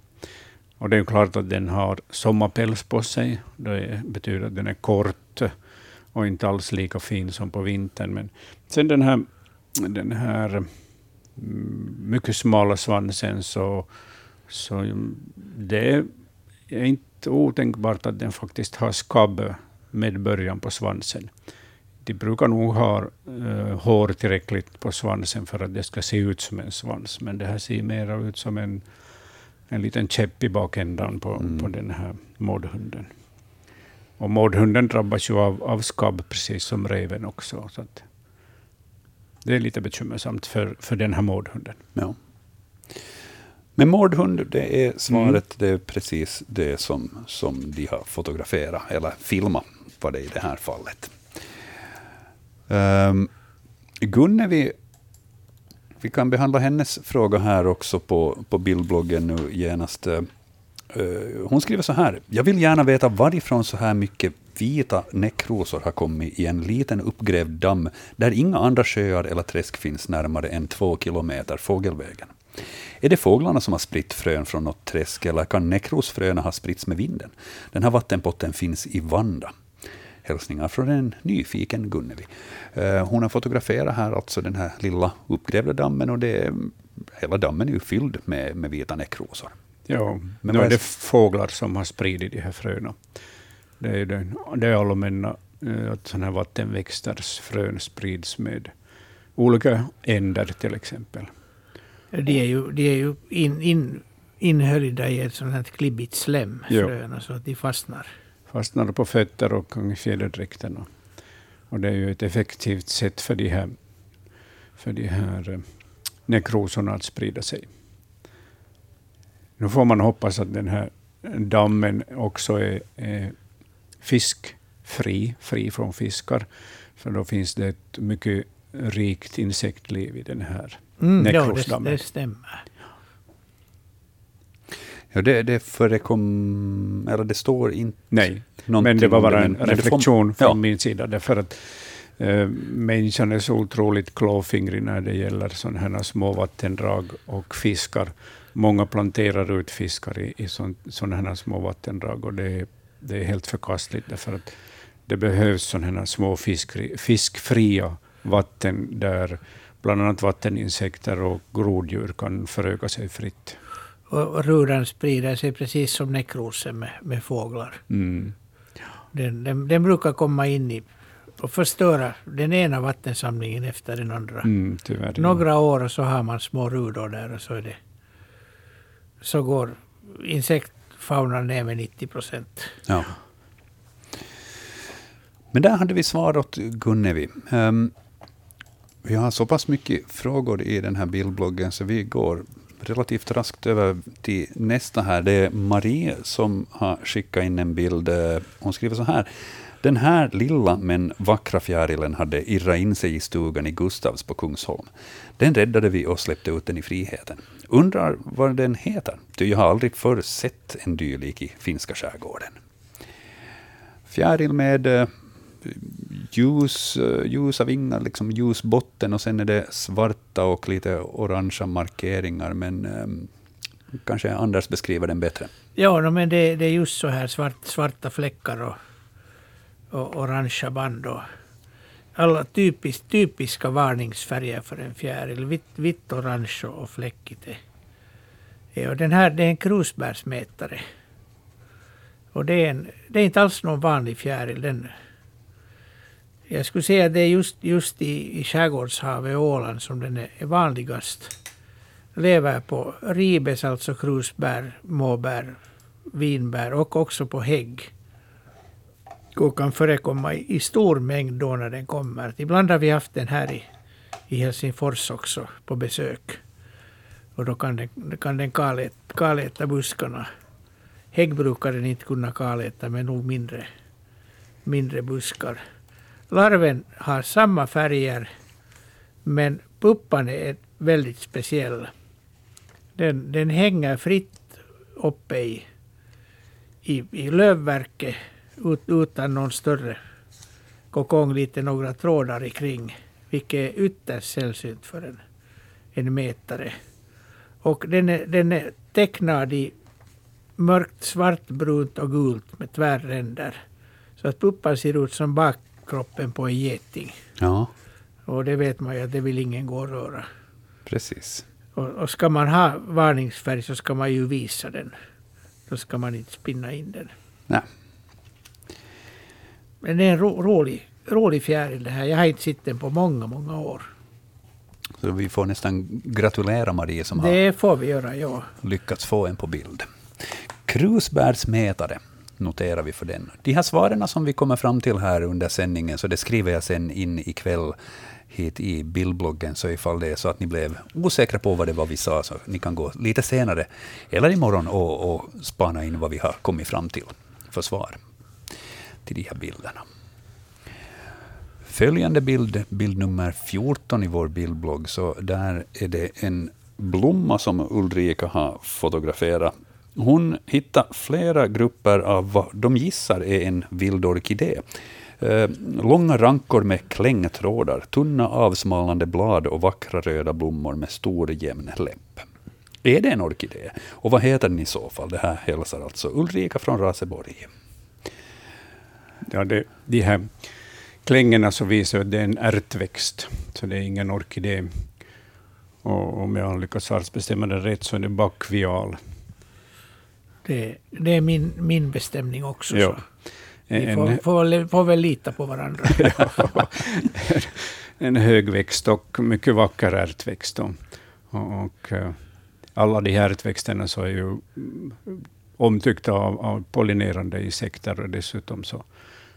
Och det är klart att den har sommarpäls på sig. Det betyder att den är kort och inte alls lika fin som på vintern. Men sen den här, den här mm, mycket smala svansen, så, så det är inte otänkbart att den faktiskt har skabb med början på svansen. De brukar nog ha uh, hår tillräckligt på svansen för att det ska se ut som en svans, men det här ser mer ut som en en liten käpp i bakändan på, Mm. på den här mårdhunden. Och mårdhunden drabbas ju av, av skabb, precis som reven också. Så det är lite bekymmersamt för, för den här mårdhunden. Ja. Men mårdhund, det är svaret, det är precis det som, som de har fotograferat, eller filmat var det i det här fallet. Um, Gunnevi, vi kan behandla hennes fråga här också på, på bildbloggen nu genast. Eh, hon skriver så här, jag vill gärna veta varifrån så här mycket vita näckrosor har kommit i en liten uppgrävd damm där inga andra sjöar eller träsk finns närmare än två kilometer fågelvägen. Är det fåglarna som har spritt frön från något träsk eller kan näckrosfröna ha spritts med vinden? Den här vattenpotten finns i Vanda. Hälsningar från en nyfiken Gunnevi. Eh, hon har fotograferat här alltså den här lilla uppgrävda dammen och det hela dammen är ju fylld med, med vita näckrosor. Ja, Men nu är det fåglar som har spridit de här fröna. Det är, det, det är allmänna eh, att sådana här vattenväxters frön sprids med olika änder till exempel. De är ju, de är ju in, in, inhöljda i ett sånt här klibbigt slem, Ja. fröna, så att de fastnar. Fastnar på fötter och i fjäderdräkten. Och, och det är ju ett effektivt sätt för de här, för de här eh, nekrosorna att sprida sig. Nu får man hoppas att den här dammen också är, är fiskfri, fri från fiskar. För då finns det ett mycket rikt insektliv i den här Mm, ja, det, det stämmer. Ja, det, det förekom, eller det står inte Nej, men det var bara en men- men det får- reflektion från ja. min sida. Därför att eh, människan är så otroligt klåfingrig när det gäller sådana här små vattendrag och fiskar. Många planterar ut fiskar i, i sådana här små vattendrag och det är, det är helt förkastligt därför att det behövs sådana här små fiskri, fiskfria vatten där bland annat vatteninsekter och groddjur kan föröka sig fritt. Och, och rudan sprider sig precis som nekrosen med, med fåglar. Mm. Den, den, den brukar komma in i och förstöra den ena vattensamlingen efter den andra. Mm, tyvärr. ja. Några år så har man små rudor där och så är det så går insektfaunan ner med 90 procent. Ja. Men där hade vi svar åt Gunnevi. Um, ehm, vi har så pass mycket frågor i den här bildbloggen så vi går relativt raskt över till nästa här. Det är Marie som har skickat in en bild. Eh, hon skriver så här. Den här lilla men vackra fjärilen hade irrat in sig i stugan i Gustavs på Kungsholm. Den räddade vi och släppte ut den i friheten. Undrar vad den heter, ty jag har aldrig förr sett en dylik i finska skärgården. Fjäril med eh, ljus, eh, ljusa vingar, liksom ljus botten och sen är det svarta och lite orangea markeringar. Men eh, kanske Anders beskriver den bättre. Ja, men det, det, är just så här svart, svarta fläckar och, och orangea band. Och alla typisk, typiska varningsfärger för en fjäril. Vitt, vitt orange och fläckigt. Ja, den här det är en krusbärsmätare. Och det är, en, det är inte alls någon vanlig fjäril. Den, jag skulle säga att det är just, just i, i skärgårdshavet och Åland som den är, är vanligast. Lever på ribes, alltså krusbär, måbär, vinbär och också på hägg. Och kan förekomma i, i stor mängd då när den kommer. Ibland har vi haft den här i, i Helsingfors också på besök. Och då kan den, kan den kaläta, kaläta buskarna. Hägg brukar den inte kunna kaläta, men nog mindre, mindre buskar. Larven har samma färger, men puppan är väldigt speciell. Den, den hänger fritt uppe i, i, i lövverket ut, utan någon större kokong, lite några trådar i kring, vilket är ytterst sällsynt för en, en mätare. Och den är, den är tecknad i mörkt svartbrunt och gult med tvärränder. Så att puppan ser ut som bakkroppen på en geting. Ja. Och det vet man ju att det vill ingen gå och röra. Precis. Och, och ska man ha varningsfärg så ska man ju visa den. Då ska man inte spinna in den. Nej. Men det är en ro, rolig, rolig fjäril det här. Jag har inte sett den på många, många år. Så vi får nästan gratulera Marie som det får vi göra, ja. har lyckats få en på bild. Krusbärsmätare noterar vi för den. De här svaren som vi kommer fram till här under sändningen, så det skriver jag sen in ikväll hit i bildbloggen, så ifall det är så att ni blev osäkra på vad det var vi sa, så ni kan gå lite senare, eller imorgon, och, och spana in vad vi har kommit fram till för svar till de här bilderna. Följande bild, bild nummer 14 i vår bildblogg, så där är det en blomma som Ulrika har fotograferat. Hon hittar flera grupper av vad de gissar är en vild orkidé. Eh, långa rankor med klängtrådar, tunna avsmalnande blad och vackra röda blommor med stor jämn läpp. Är det en orkidé? Och vad heter den i så fall? Det här hälsar alltså Ulrika från Raseborg. Ja, det, de här klängorna så visar att det är en ärtväxt, så det är ingen orkidé. Och om jag lyckas artsbestämma det rätt så är det bakvial. Det, det är min, min bestämning också. Ja. Så. Vi får, får, får väl lita på varandra. ja, en högväxt och mycket vacker ärtväxt. Och, och, eh, alla de här ärtväxterna så är ju omtyckta av, av pollinerande insekter och dessutom så,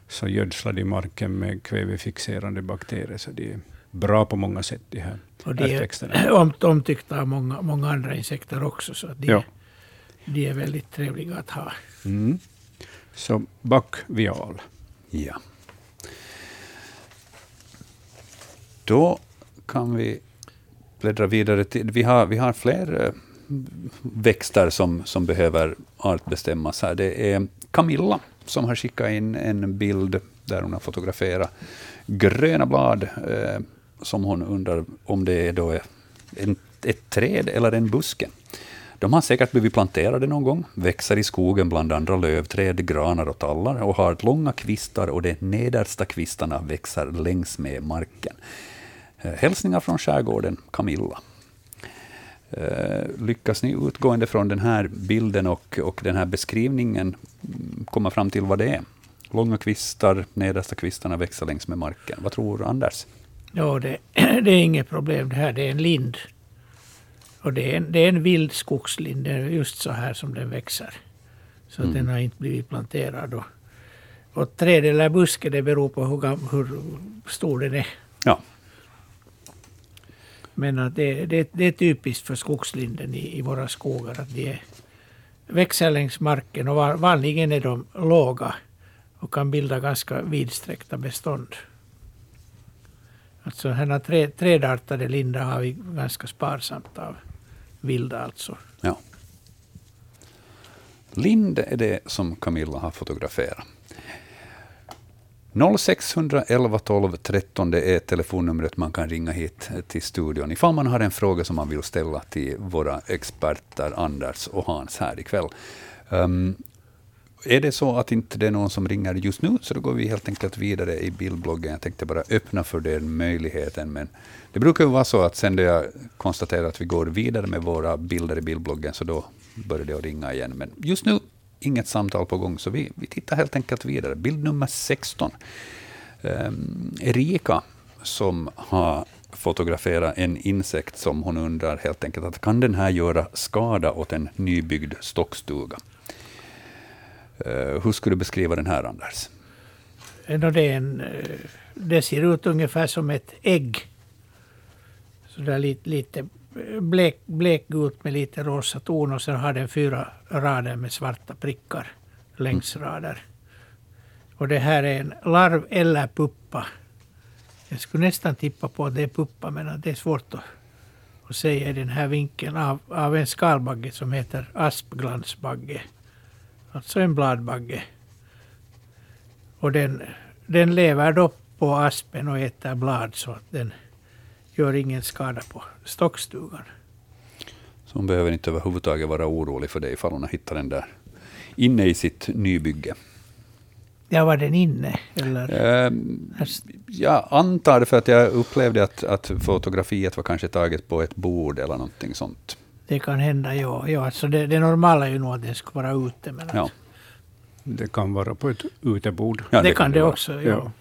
så gödslar de marken med kvävefixerande bakterier. Så de är bra på många sätt, de här och de är om, omtyckta av många, många andra insekter också. Så de, ja. de är väldigt trevliga att ha. Mm. Så backvial. Ja. Då kan vi bläddra vidare till... Vi har, vi har fler eh, växter som, som behöver artbestämmas här. Det är Camilla som har skickat in en bild där hon har fotograferat gröna blad, eh, som hon undrar om det är då en, ett träd eller en buske. De har säkert blivit planterade någon gång, växer i skogen bland andra lövträd, granar och tallar och har långa kvistar och de nedersta kvistarna växer längs med marken. Eh, hälsningar från skärgården, Camilla. Eh, lyckas ni utgående från den här bilden och, och den här beskrivningen mm, komma fram till vad det är? Långa kvistar, nedersta kvistarna växer längs med marken. Vad tror Anders? Ja, det, det är inget problem det här. Det är en lind. Och det är en, det är en vild skogslind. Det är just så här som den växer. Så mm. den har inte blivit planterad. Och, och träd eller buske, det beror på hur, hur stor den är. Ja. Men att det, det, det är typiskt för skogslinden i, i våra skogar att de växer längs marken och var, vanligen är de låga och kan bilda ganska vidsträckta bestånd. Alltså här träd, trädartade lindar har vi ganska sparsamt av. Vilda alltså. Ja. Lind är det som Camilla har fotograferat. 0611 12 13 det är telefonnumret man kan ringa hit till studion ifall man har en fråga som man vill ställa till våra experter Anders och Hans här ikväll. Um, är det så att inte det är någon som ringer just nu, så då går vi helt enkelt vidare i bildbloggen. Jag tänkte bara öppna för den möjligheten, men det brukar ju vara så att sen då jag konstaterar att vi går vidare med våra bilder i bildbloggen, så då börjar det att ringa igen. Men just nu, inget samtal på gång, så vi, vi tittar helt enkelt vidare. Bild nummer 16. Um, ehm, Erika, som har fotograferat en insekt som hon undrar helt enkelt att kan den här göra skada åt en nybyggd stockstuga? Uh, hur skulle du beskriva den här, Anders? Eh, det, en, eh, det ser ut ungefär som ett ägg. Så där lite, lite blek, blekgult med lite rosa ton och sen har den fyra rader med svarta prickar längs mm. rader. Och det här är en larv eller puppa. Jag skulle nästan tippa på att det är puppa, men det är svårt att, att säga i den här vinkeln av, av en skalbagge som heter aspglansbagge. Alltså en bladbagge. Och den, den lever då på aspen och äter blad så att den gör ingen skada på stockstugan. Så hon behöver inte överhuvudtaget vara orolig för det ifall hon har hittat den där inne i sitt nybygge. Ja, var den inne? Eller? Eh, jag antar det, för att jag upplevde att, att fotografiet var kanske taget på ett bord eller någonting sånt. Det kan hända, ja. ja alltså det, det normala är ju nog att den ska vara ute. Men ja. Det kan vara på ett utebord. Ja, det, det kan, det, också, ja. ja. ja.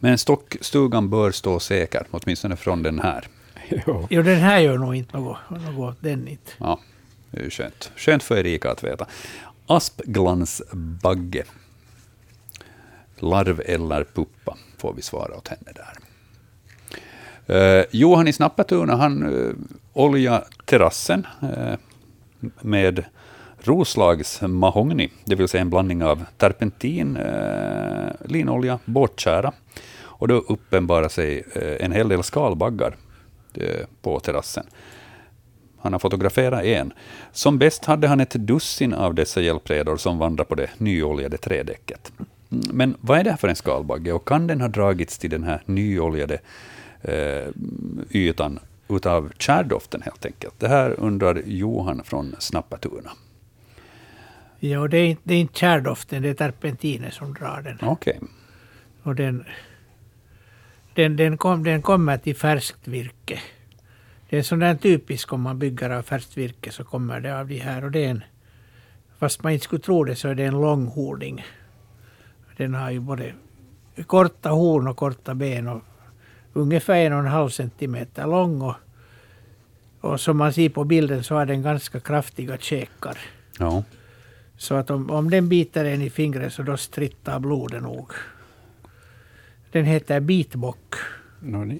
Men stockstugan bör stå säker, åtminstone från den här. Jo, jo den här gör nog inte något, något den inte. Ja, det är ju skönt. Skönt för Erika att veta. Aspglansbagge. Larv eller puppa, får vi svara åt henne där. Uh, Johan i Snappatuna, han uh, olja terrassen uh, med Roslags mahogny, det vill säga en blandning av terpentin, uh, linolja, båttjära. Och då uppenbarar sig uh, en hel del skalbaggar på terrassen. Han har fotograferat en. Som bäst hade han ett dussin av dessa hjälpredor som vandrar på det nyoljade trädäcket. Men vad är det här för en skalbagge och kan den ha dragits till den här nyoljade eh, ytan utav kärdoften helt enkelt? Det här undrar Johan från Snappatuna. Ja, det är, det är inte kärdoften, det är terpentinen som drar den. Okej. Okay. Och den, den, den, kom, den kommer till färskt virke. Det är sån där typisk om man bygger av färskt virke så kommer det av de här. Och det är en, fast man inte skulle tro det så är det en långhorning. Den har ju både korta horn och korta ben och ungefär en och en halv centimeter lång. Och, och som man ser på bilden så har den ganska kraftiga käkar. Ja. Så att om, om den biter en i fingret så då strittar blodet nog. Den heter bitbock. No,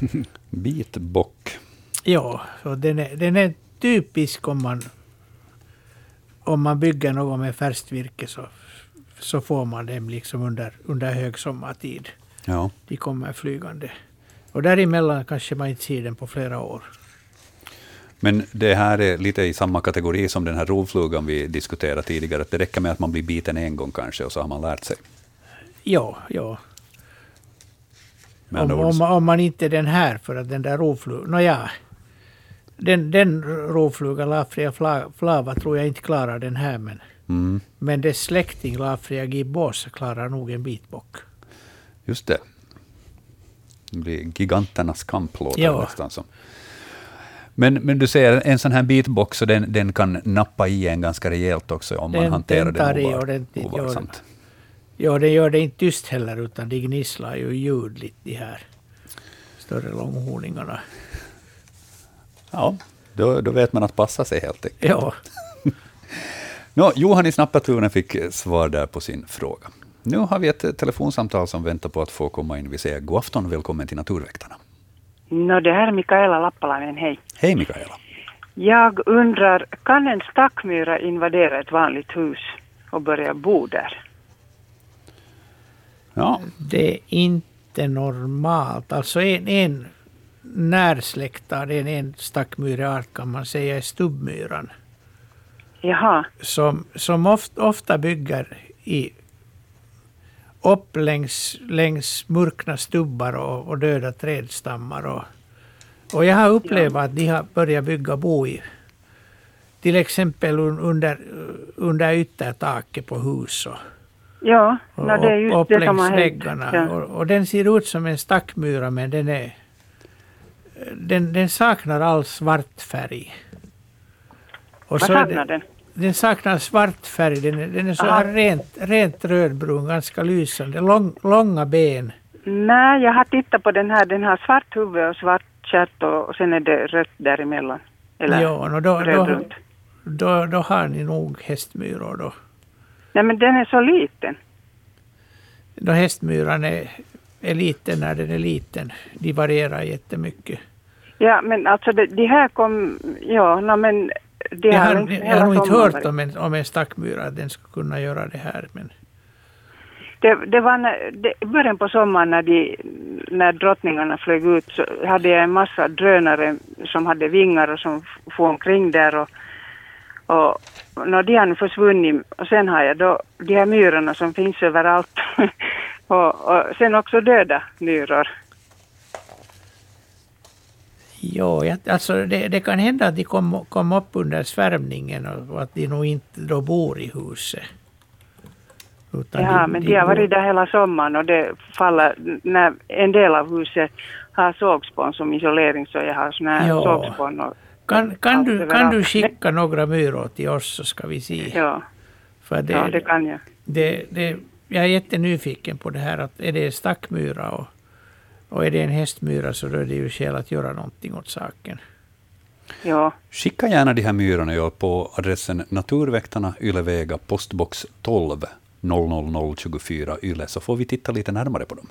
bitbock. Ja, så den är, den är typisk om man, om man bygger något med färskt virke så så får man dem liksom under, under högsommartid. Ja. De kommer flygande. Och däremellan kanske man inte ser den på flera år. Men det här är lite i samma kategori som den här rovflugan vi diskuterade tidigare. Att det räcker med att man blir biten en gång kanske och så har man lärt sig. Ja, ja. Om, om, om, man inte är den här, för att den där rovflugan... Nåja. Den, den rovflugan, Lafria flava, tror jag inte klarar den här. Men Mm. Men dess släkting Lafria gibbos klarar nog en bitbock. Just det. Det blir giganternas kamp låter ja. nästan som. Men, men du säger en sån här så den, den kan nappa i en ganska rejält också om den, man hanterar den, den ovar, ordentligt, ovarsamt. Ja, den gör det inte tyst heller, utan de gnisslar ju ljudligt, de här större långhorningarna. Ja, då, då vet man att passa sig helt enkelt. Ja. Nå, Johan i Snappatunen fick svar där på sin fråga. Nu har vi ett telefonsamtal som väntar på att få komma in. Vi säger god afton, välkommen till Naturväktarna. No, det här är Mikaela Lappalainen, hej. Hej Mikaela. Jag undrar, kan en stackmyra invadera ett vanligt hus och börja bo där? Ja. Det är inte normalt. Alltså en, en närsläktad, en, en stackmyreart kan man säga är stubbmyran. Jaha. Som, som ofta, ofta bygger i upp längs, längs murkna stubbar och, och döda trädstammar. Och, och jag har upplevt att de har börjat bygga bo i till exempel under, under yttertaket på hus. Och, Ja, no, det är just upp det som har hänt. väggarna. Ja. Och, och den ser ut som en stackmyra men den är den, den saknar all svart färg. Och Vad saknar den? Den saknar svart färg. Den är, den är så här rent, rent rödbrun, ganska lysande. Lång, långa ben. Nej, jag har tittat på den här. Den har svart huvud och svart stjärt och, och sen är det rött däremellan. Eller Ja, och då, då, rödbrunt. då, då har ni nog hästmyror då. Nej, men den är så liten. Då hästmyran är, är liten när den är liten. De varierar jättemycket. Ja, men alltså de, de här kom... Ja, no, men... De Jag har har, jag har nog inte hört om en, om en stackmyra att den skulle kunna göra det här. Men Det, det var när, det, i början på sommaren när, de, när drottningarna flög ut så hade jag en massa drönare som hade vingar och som for omkring där och, och när de har nu försvunnit och sen har jag då de här myrorna som finns överallt och, och sen också döda myror. jo, jag, alltså det, det kan hända att de kom, kom upp under svärmningen och, och att de nog inte då bor i huset. Utan Ja, men de har bor- varit där hela sommaren och det faller när en del av huset har sågspån som isolering så jag har såna här sågspån och Kan, kan, du, kan du skicka några myror till oss så ska vi se. Ja, För det, ja, det kan jag. det, det, jag är jättenyfiken på det här. Att är det stackmyra och, och är det en hästmyra så då är det ju skäl att göra någonting åt saken. Ja. Skicka gärna de här myrorna ja, på adressen Naturväktarna, Ylevega, postbox 12 00024 Yle, så får vi titta lite närmare på dem.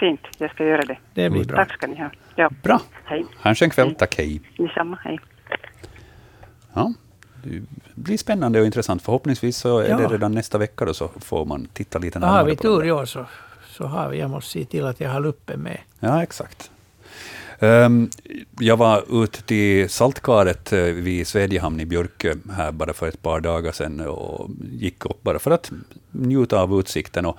Fint, jag ska göra det. Det blir bra. Tack ska ni ha. Ja. Bra. Hej. Ha en skön kväll. Tack, hej. Detsamma, hej. Ja, det blir spännande och intressant. Förhoppningsvis så är Ja. det redan nästa vecka då, så får man titta lite Har närmare vi på tur i år så, så har vi. Jag måste se till att jag har luppen med. Ja, exakt. Ehm, jag var ute till Saltkaret eh, vid Svedjehamn i Björkö här bara för ett par dagar sedan och gick upp bara för att njuta av utsikten och,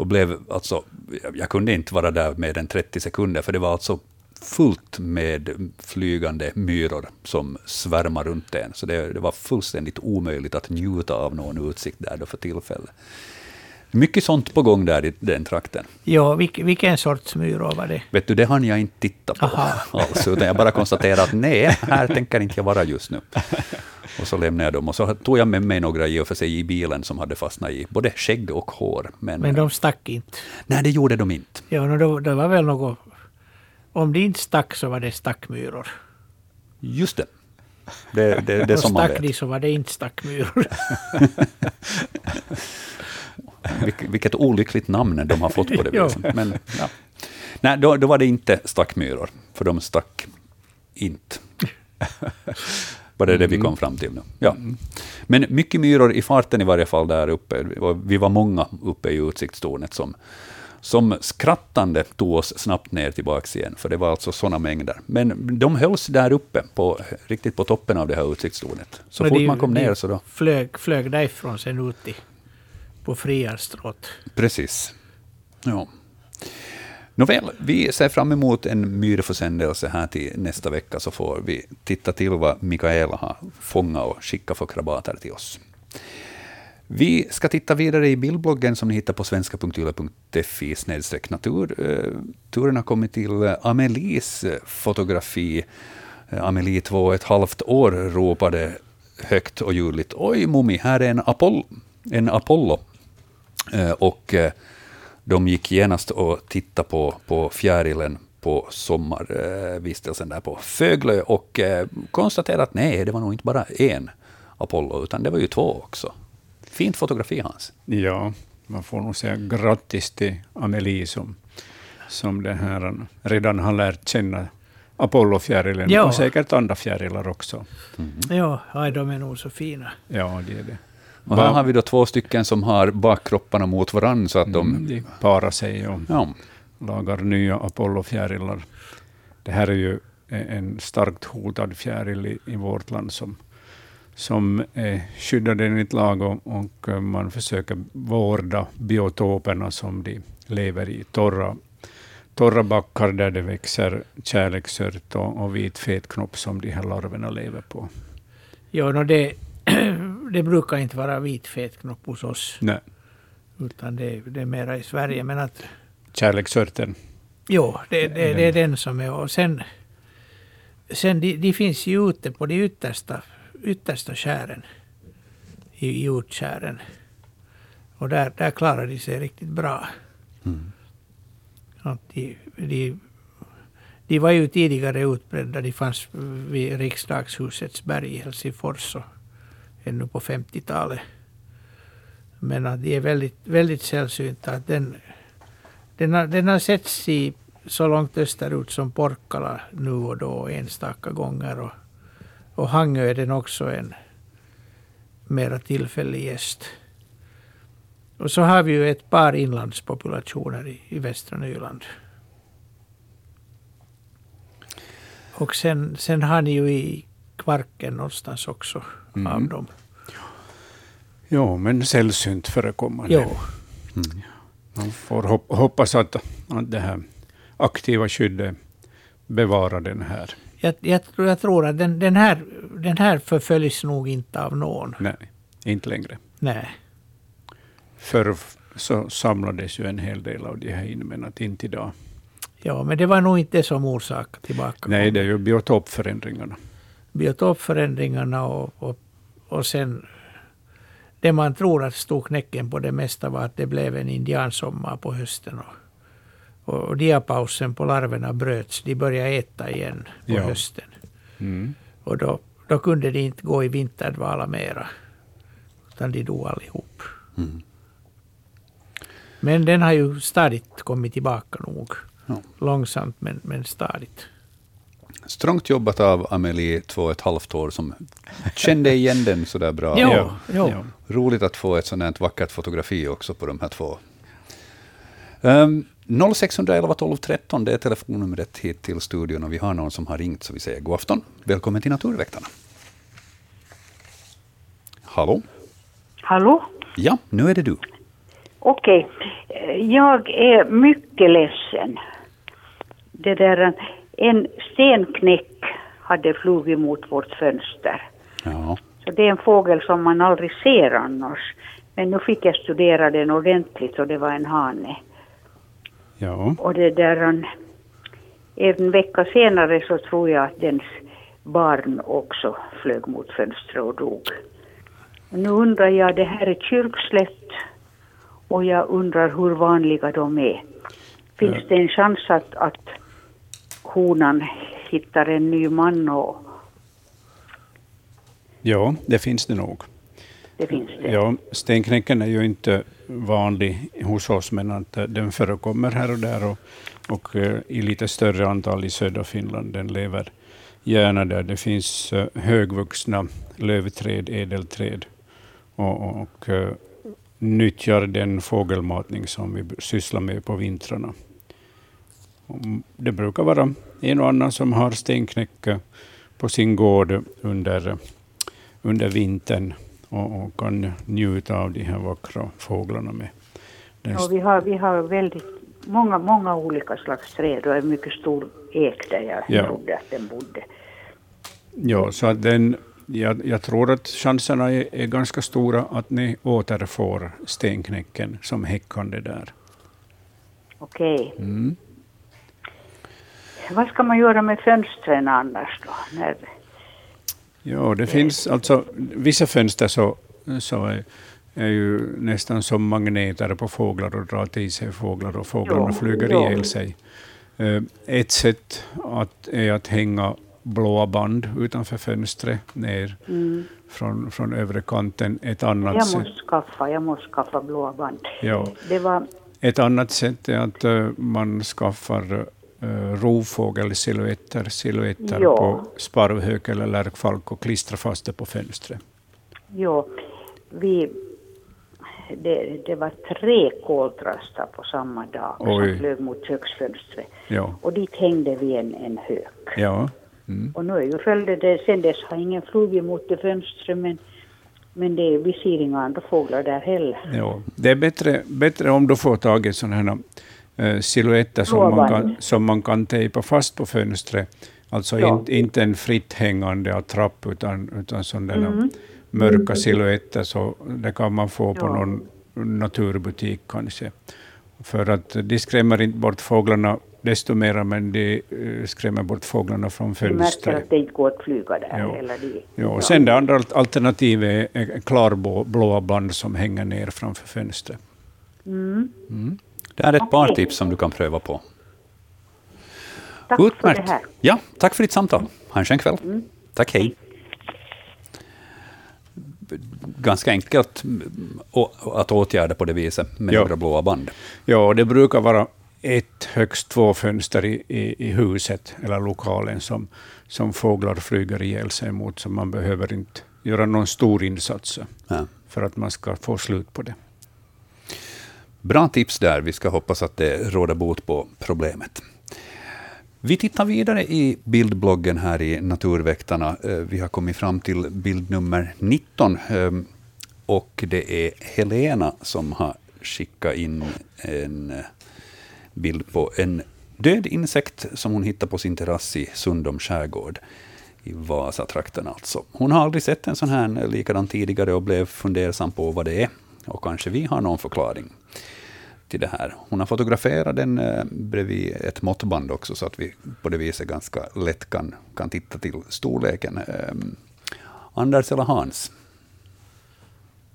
och blev alltså, jag- jag kunde inte vara där mer än 30 sekunder för det var alltså fullt med flygande myror som svärmar runt en. Så det, det var fullständigt omöjligt att njuta av någon utsikt där då för tillfället. Mycket sånt på gång där i den trakten. Ja, vilk, vilken sorts myror var det? Vet du, det hann jag inte titta på Aha. alls, utan jag bara konstaterade att nej, här tänker inte jag vara just nu. Och så lämnade jag dem, och så tog jag med mig några i och för sig i bilen som hade fastnat i både skägg och hår. Men, Men de stack inte. nej, det gjorde de inte. Ja, no, det var väl något... Om det inte stack så var det stackmyror. Just det. Det, det, det som man stack vet. de så var det inte stackmyror. Vilk, vilket olyckligt namn de har fått på det viset. Men, ja. Nej, då, då var det inte stackmyror, för de stack inte. Var det det vi kom fram till nu? Ja. Men mycket myror i farten i varje fall där uppe. Vi var många uppe i utsiktstornet som, som skrattande tog oss snabbt ner tillbaka igen, för det var alltså sådana mängder. Men de hölls där uppe, på, riktigt på toppen av det här utsiktstornet. Så Men fort man kom ner så då... Flög, flög därifrån sen ut i, på Friarstråt. Precis. Ja. Nåväl, vi ser fram emot en myrförsändelse här till nästa vecka, så får vi titta till vad Mikaela har fångat och skickat för krabater till oss. Vi ska titta vidare i bildbloggen som ni hittar på svenska.yle.fi natur. Eh, turen har kommit till eh, Amelies eh, fotografi. Amelie, två och ett halvt år, ropade högt och ljudligt ”Oj, Mummi, här är en, Apoll En Apollo. Eh, Och eh, de gick genast och tittade på, på fjärilen på sommarvistelsen där på Föglö och eh, konstaterade att nej, det var nog inte bara en Apollo, utan det var ju två också. Fint fotografi, Hans. Ja, man får nog säga grattis till Amelie som, som det här redan har lärt känna Apollofjärilen Ja. och säkert andra fjärilar också. Ja, aj, de är nog så fina. Ja, det är det. Och här har vi då två stycken som har bakkropparna mot varandra, så att de... Mm, de parar sig och Ja, lagar nya Apollofjärilar. Det här är ju en starkt hotad fjäril i, i vårt land som, som är skyddade enligt lag och, och man försöker vårda biotoperna som de lever i. Torra, torra backar där det växer kärleksört och, och vit fetknopp som de här larverna lever på. Ja, no det, det brukar inte vara vit fetknopp hos oss. Nej. Utan det, det är mera i Sverige. Men att, Kärleksörten. jo, det, det, det är den som är. Och sen, sen de, de finns ju ute på de yttersta, yttersta skären. I, utskären. Och där, där klarar de sig riktigt bra. Att de, de, de var ju tidigare utbredda. De fanns vid riksdagshusets berg i Helsingfors och ännu på 50-talet. Men att de är väldigt, väldigt sällsynta. Att den, den, har, den har setts i så långt österut som Porkkala nu och då enstaka gånger. Och, och Hangö är den också en mera tillfällig gäst. Och så har vi ju ett par inlandspopulationer i, i västra Nyland. Och sen, sen har ni ju i Kvarken någonstans också Mm. av dem. Ja, men sällsynt förekommande. Jo, Man får hop hoppas att, att det här aktiva skyddet bevarar den här. jag, jag, tror- jag tror att den, den, här, den här förföljs nog inte av någon. Nej, inte längre. Nej. Förr så samlades ju en hel del av de här in, men att inte idag. Ja, men det var nog inte det som orsakade tillbaka. Nej, det är ju biotopförändringarna. Biotopförändringarna och, och, och sen det man tror att stod knäcken på det mesta var att det blev en indiansommar på hösten. Och, och, och diapausen på larverna bröts. De började äta igen på Ja. hösten. Mm. Och då, då kunde de inte gå i vinterdvala mera. Utan de dog allihop. Mm. Men den har ju stadigt kommit tillbaka nog. Ja. Långsamt men, men stadigt. Strångt jobbat av Amelie, två och ett halvt år, som kände igen den så där bra. Jo, Ja, jo. ja. Roligt att få ett sådant här vackert fotografi också på de här två. Um, 0611 12 13, det är telefonnumret hit till studion och vi har någon som har ringt så vi säger god afton. Välkommen till Naturväktarna. Hallå? Hallå? Ja, nu är det du. Okej. Eh, Jag är mycket ledsen. Det där, en stenknäck hade flugit mot vårt fönster. Ja. Så det är en fågel som man aldrig ser annars. Men nu fick jag studera den ordentligt och det var en hane. Ja, Och det där, en- vecka senare så tror jag att dens barn också flög mot fönstret och dog. Nu undrar jag, det här är kyrkslätt och jag undrar hur vanliga de är. Finns det en chans att, att honan hittar en ny man och ja, det finns det nog. det finns det? Ja, stenknäcken är ju inte vanlig hos oss, men att den förekommer här och där och, och eh, i lite större antal i södra Finland. Den lever gärna där det finns eh, högvuxna lövträd, ädelträd och, och eh, nyttjar den fågelmatning som vi sysslar med på vintrarna. Det brukar vara en och annan som har stenknäck eh, på sin gård under, under vintern och, och kan njuta av de här vackra fåglarna med. Ja, vi, har, vi har väldigt många, många olika slags träd och en mycket stor ek där jag Ja. trodde att den bodde. Ja, så att den, jag, jag tror att chanserna är, är ganska stora att ni återfår stenknäcken som häckande där. Okej. Mm. Vad ska man göra med fönstren annars då? När, Ja, det finns alltså vissa fönster så, så är, är ju nästan som magneter på fåglar och drar till sig fåglar och fåglarna Ja, flyger ihjäl sig. Eh, Ett sätt att, är att hänga blåa band utanför fönstret ner mm, från, från övre kanten. Ett annat, jag sätt, måste skaffa, jag måste skaffa blåa band. ja, Det var, ett annat sätt är att eh, man skaffar rovfågelsilhuetter silhuetter Ja. på sparvhök eller lärkfalk och klistrar fast det på fönstret. ja, vi, det, det var tre koltrastar på samma dag Oj. som flög mot köksfönstret. Ja, Och dit hängde vi en, en hök. ja. Mm. Och nu är ju följden det, sen dess har ingen flugit mot det fönstret, men, men det, vi ser inga andra fåglar där heller. Ja, det är bättre, bättre om du får tag i sådana här silhuetter som man, kan, som man kan tejpa fast på fönstret. Alltså Ja. inte, inte en fritt hängande attrapp, utan, utan sådana Mm. mörka silhuetter. Så det kan man få på Ja. någon naturbutik kanske. För att de skrämmer inte bort fåglarna desto mer, men de eh, skrämmer bort fåglarna från Vi märker fönstret. att det inte går att flyga där Ja. heller. De, Ja, och sen det andra alt- alternativet är klarblåa band som hänger ner framför fönstret. Mm. Det är ett par Okej. tips som du kan pröva på. Tack för Utmärkt. det här. Ja, tack för ditt samtal. Ha en skön kväll. Tack, hej. Ganska enkelt mm, att åtgärda på det viset med Ja. några blåa band. Ja, och det brukar vara ett, högst två fönster i, i, i huset eller lokalen som, som fåglar flyger ihjäl sig mot, så man behöver inte göra någon stor insats Ja. för att man ska få slut på det. Bra tips där. Vi ska hoppas att det råder bot på problemet. Vi tittar vidare i bildbloggen här i Naturväktarna. Eh, vi har kommit fram till bild nummer 19. Ehm, och det är Helena som har skickat in en eh, bild på en död insekt som hon hittade på sin terrass i Sundom skärgård. I Vasatrakten alltså. Hon har aldrig sett en sån här likadan tidigare och blev fundersam på vad det är. Och kanske vi har någon förklaring till det här. Hon har fotograferat den eh, bredvid ett måttband också, så att vi på det viset ganska lätt kan, kan titta till storleken. Eh, Anders eller Hans?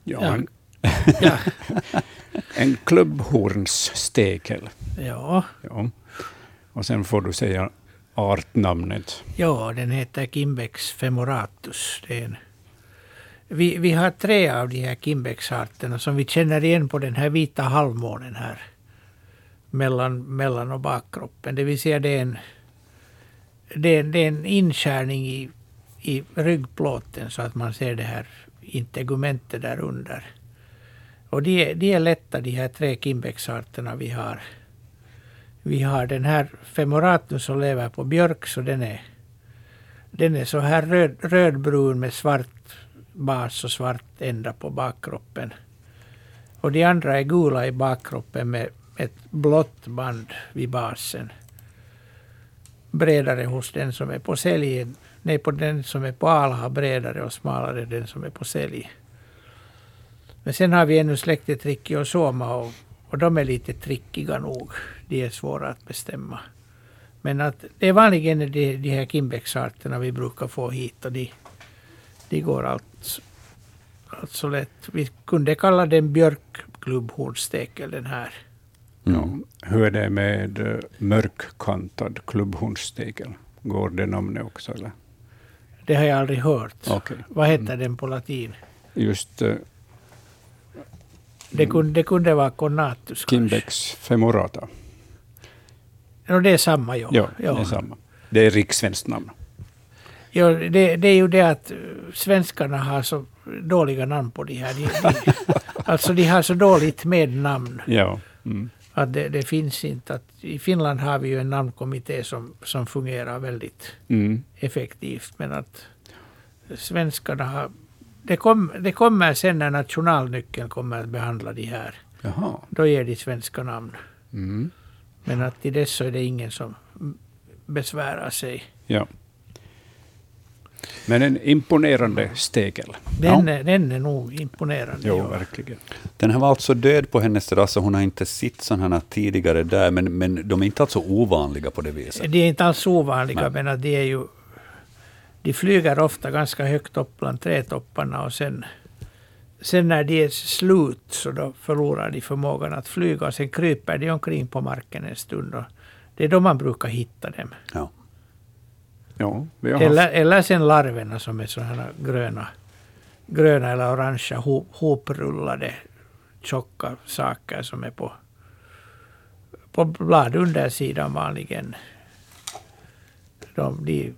Ja, Ja. En, Ja, en klubbhornsstekel. ja, Ja. Och sen får du säga artnamnet. ja, den heter Kimbex femoratus. Det är en, vi, vi har tre av de här Kimbex-arterna som vi känner igen på den här vita halvmånen här. Mellan, mellan och bakkroppen. Det vill säga det är en, det är, det är en inskärning i, i ryggplåten så att man ser det här integumentet där under. Och de, är- de är lätta de här tre Kimbex-arterna vi har. Vi har den här femoratus som lever på björk så den är, den är så här röd, rödbrun med svart bas och svart ända på bakkroppen. Och de andra är gula i bakkroppen med ett blått band vid basen. Bredare hos den som är på säljen. Nej, på den som är på alha bredare och smalare den som är på sälj. Men sen har vi ännu släktet rikki och, och de är lite trickiga nog. De är svåra att bestämma. Men att det är vanligen de, de här kimbex vi brukar få hit och de, de går allt, allt så lätt. Vi kunde kalla den björkklubbhornstekel den här. Ja. Hur är det med eh, mörkkantad klubbhornsstekel? Går det namnet också? Eller? Det har jag aldrig hört. Okej. Vad heter den på latin? Just eh, Det kunde, det kunde vara cornatus kanske. Kimbex femorata. Ja, det är samma, ja. Ja, det är samma. Det är rikssvenskt namn. Ja, det, det är ju det att eh, svenskarna har så dåliga namn på de här. De, de, alltså de har så dåligt med namn. Ja. Mm. Att det, det finns inte. Att, I Finland har vi ju en namnkommitté som, som fungerar väldigt Mm. effektivt. Men att svenskarna har... Det, kom, det kommer sen när nationalnyckeln kommer att behandla de här. Jaha. Då ger de svenska namn. Mm. Men att till dess så är det ingen som besvärar sig. Ja. Men en imponerande stekel. Den, Ja. är, den är nog imponerande. Jo, ja. verkligen. Den här var alltså död på hennes terrass och hon har inte sett sådana här tidigare där, men, men de är inte alltså ovanliga på det viset. De är inte alls ovanliga, Nej. men de är ju... De flyger ofta ganska högt upp bland trädtopparna och sen, sen när de är slut så då förlorar de förmågan att flyga och sen kryper de omkring på marken en stund. Det är då man brukar hitta dem. Ja. Ja, vi har Eller, haft, eller sen larverna som är sådana gröna, gröna eller orangea hop, hoprullade tjocka saker som är på, på bladundersidan vanligen. De, de,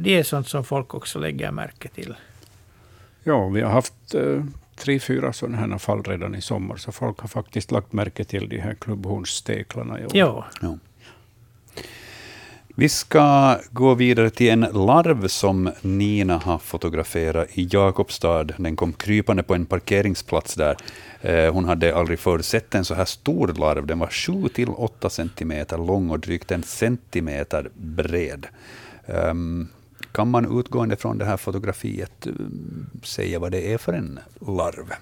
de är sånt som folk också lägger märke till. ja, vi har haft eh, tre, fyra sådana här fall redan i sommar, så folk har faktiskt lagt märke till de här klubbhornssteklarna. i år. Jo, Ja. Vi ska gå vidare till en larv som Nina har fotograferat i Jakobstad. Den kom krypande på en parkeringsplats där. Eh, hon hade aldrig förr sett en så här stor larv. Den var 7-8 centimeter lång och drygt en centimeter bred. Ehm, kan man utgående från det här fotografiet eh, säga vad det är för en larv?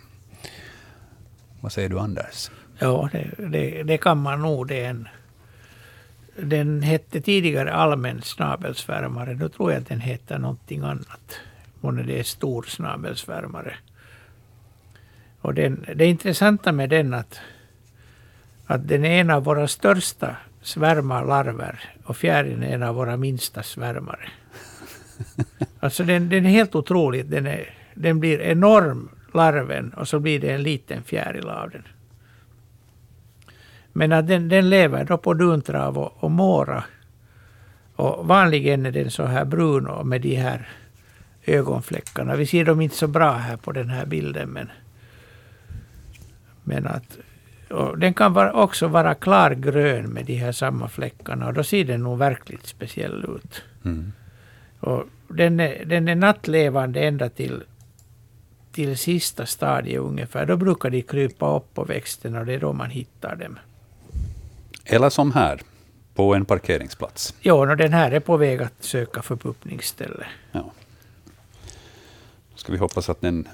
Vad säger du, Anders? Ja, det, det, det kan man nog. Det är en, den hette tidigare allmän snabelsvärmare. Nu tror jag att den heter någonting annat. Månne det är stor snabelsvärmare. Och den, det intressanta med den att, att den är en av våra största svärmarlarver och fjärilen är en av våra minsta svärmare. Alltså den, den är helt otrolig. Den, är, den blir enorm, larven, och så blir det en liten fjäril av den. Men att den, den lever då på duntrav och, och måra. Och vanligen är den så här brun och med de här ögonfläckarna. Vi ser dem inte så bra här på den här bilden. Men, men att, den kan vara, också vara klargrön med de här samma fläckarna. Och då ser den nog verkligt speciell ut. Mm. Och den, är, den är nattlevande ända till, till sista stadiet ungefär. Då brukar de krypa upp på växten och det är då man hittar dem. Eller som här, på en parkeringsplats. Ja, och den här är på väg att söka förpuppningsställe. Ja. Då ska vi hoppas att den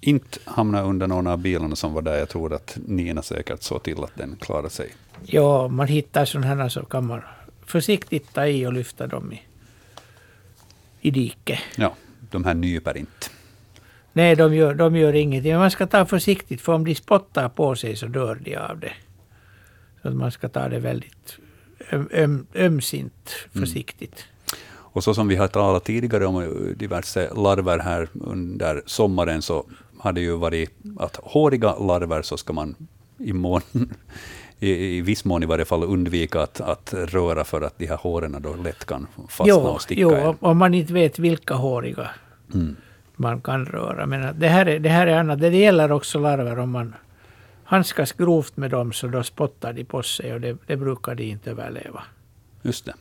inte hamnar under någon av bilarna som var där. Jag tror att Nina säkert såg till att den klarar sig. Ja, man hittar sådana här så kan man försiktigt ta i och lyfta dem i, i diket. Ja, de här nyper inte. Nej, de gör, de gör ingenting. Man ska ta försiktigt, för om de spottar på sig så dör de av det. Så att man ska ta det väldigt öm, öm, ömsint försiktigt. Mm. Och så som vi har talat tidigare om diverse larver här under sommaren, så har det ju varit att håriga larver så ska man i, mån, i, i viss mån i varje fall undvika att, att röra för att de här håren då lätt kan fastna jo, och sticka Jo, en. om man inte vet vilka håriga mm. man kan röra. Men det här är, det här är annat. Det gäller också larver om man handskas grovt med dem så då spottar de på sig och det, det brukar de inte överleva. Just det.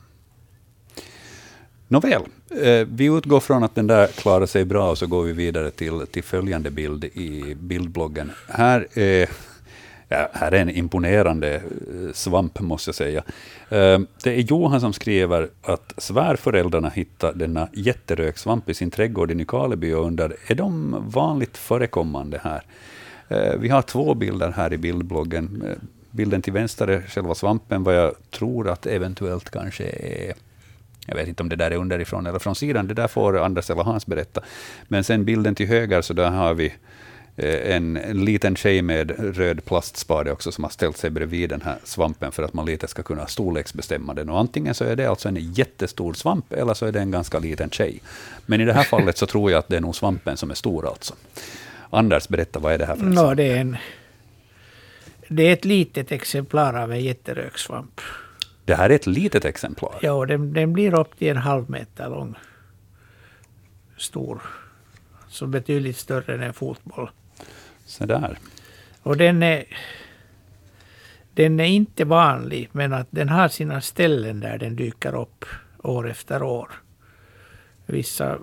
Nåväl, eh, vi utgår från att den där klarar sig bra och så går vi vidare till, till följande bild i bildbloggen. Här är, ja, här är en imponerande eh, svamp, måste jag säga. Eh, det är Johan som skriver att svärföräldrarna hittade denna jätteröksvamp i sin trädgård i Nykarleby och undrar, är de vanligt förekommande här? Eh, vi har två bilder här i bildbloggen. Eh, bilden till vänster är själva svampen, vad jag tror att eventuellt kanske är jag vet inte om det där är underifrån eller från sidan, det där får Anders eller Hans berätta. Men sen bilden till höger, så där har vi en, en liten tjej med röd plastspade också, som har ställt sig bredvid den här svampen för att man lite ska kunna storleksbestämma den. Och antingen så är det alltså en jättestor svamp, eller så är det en ganska liten tjej. Men i det här fallet så tror jag att det är nog svampen som är stor alltså. Anders, berätta, vad är det här för en no, det, är en, det är ett litet exemplar av en jätteröksvamp. Det här är ett litet exemplar? Ja, den, den blir upp till en halv meter lång. Stor. Så betydligt större än en fotboll. Så där. Och den är, den är inte vanlig, men att den har sina ställen där den dyker upp år efter år. Vissa,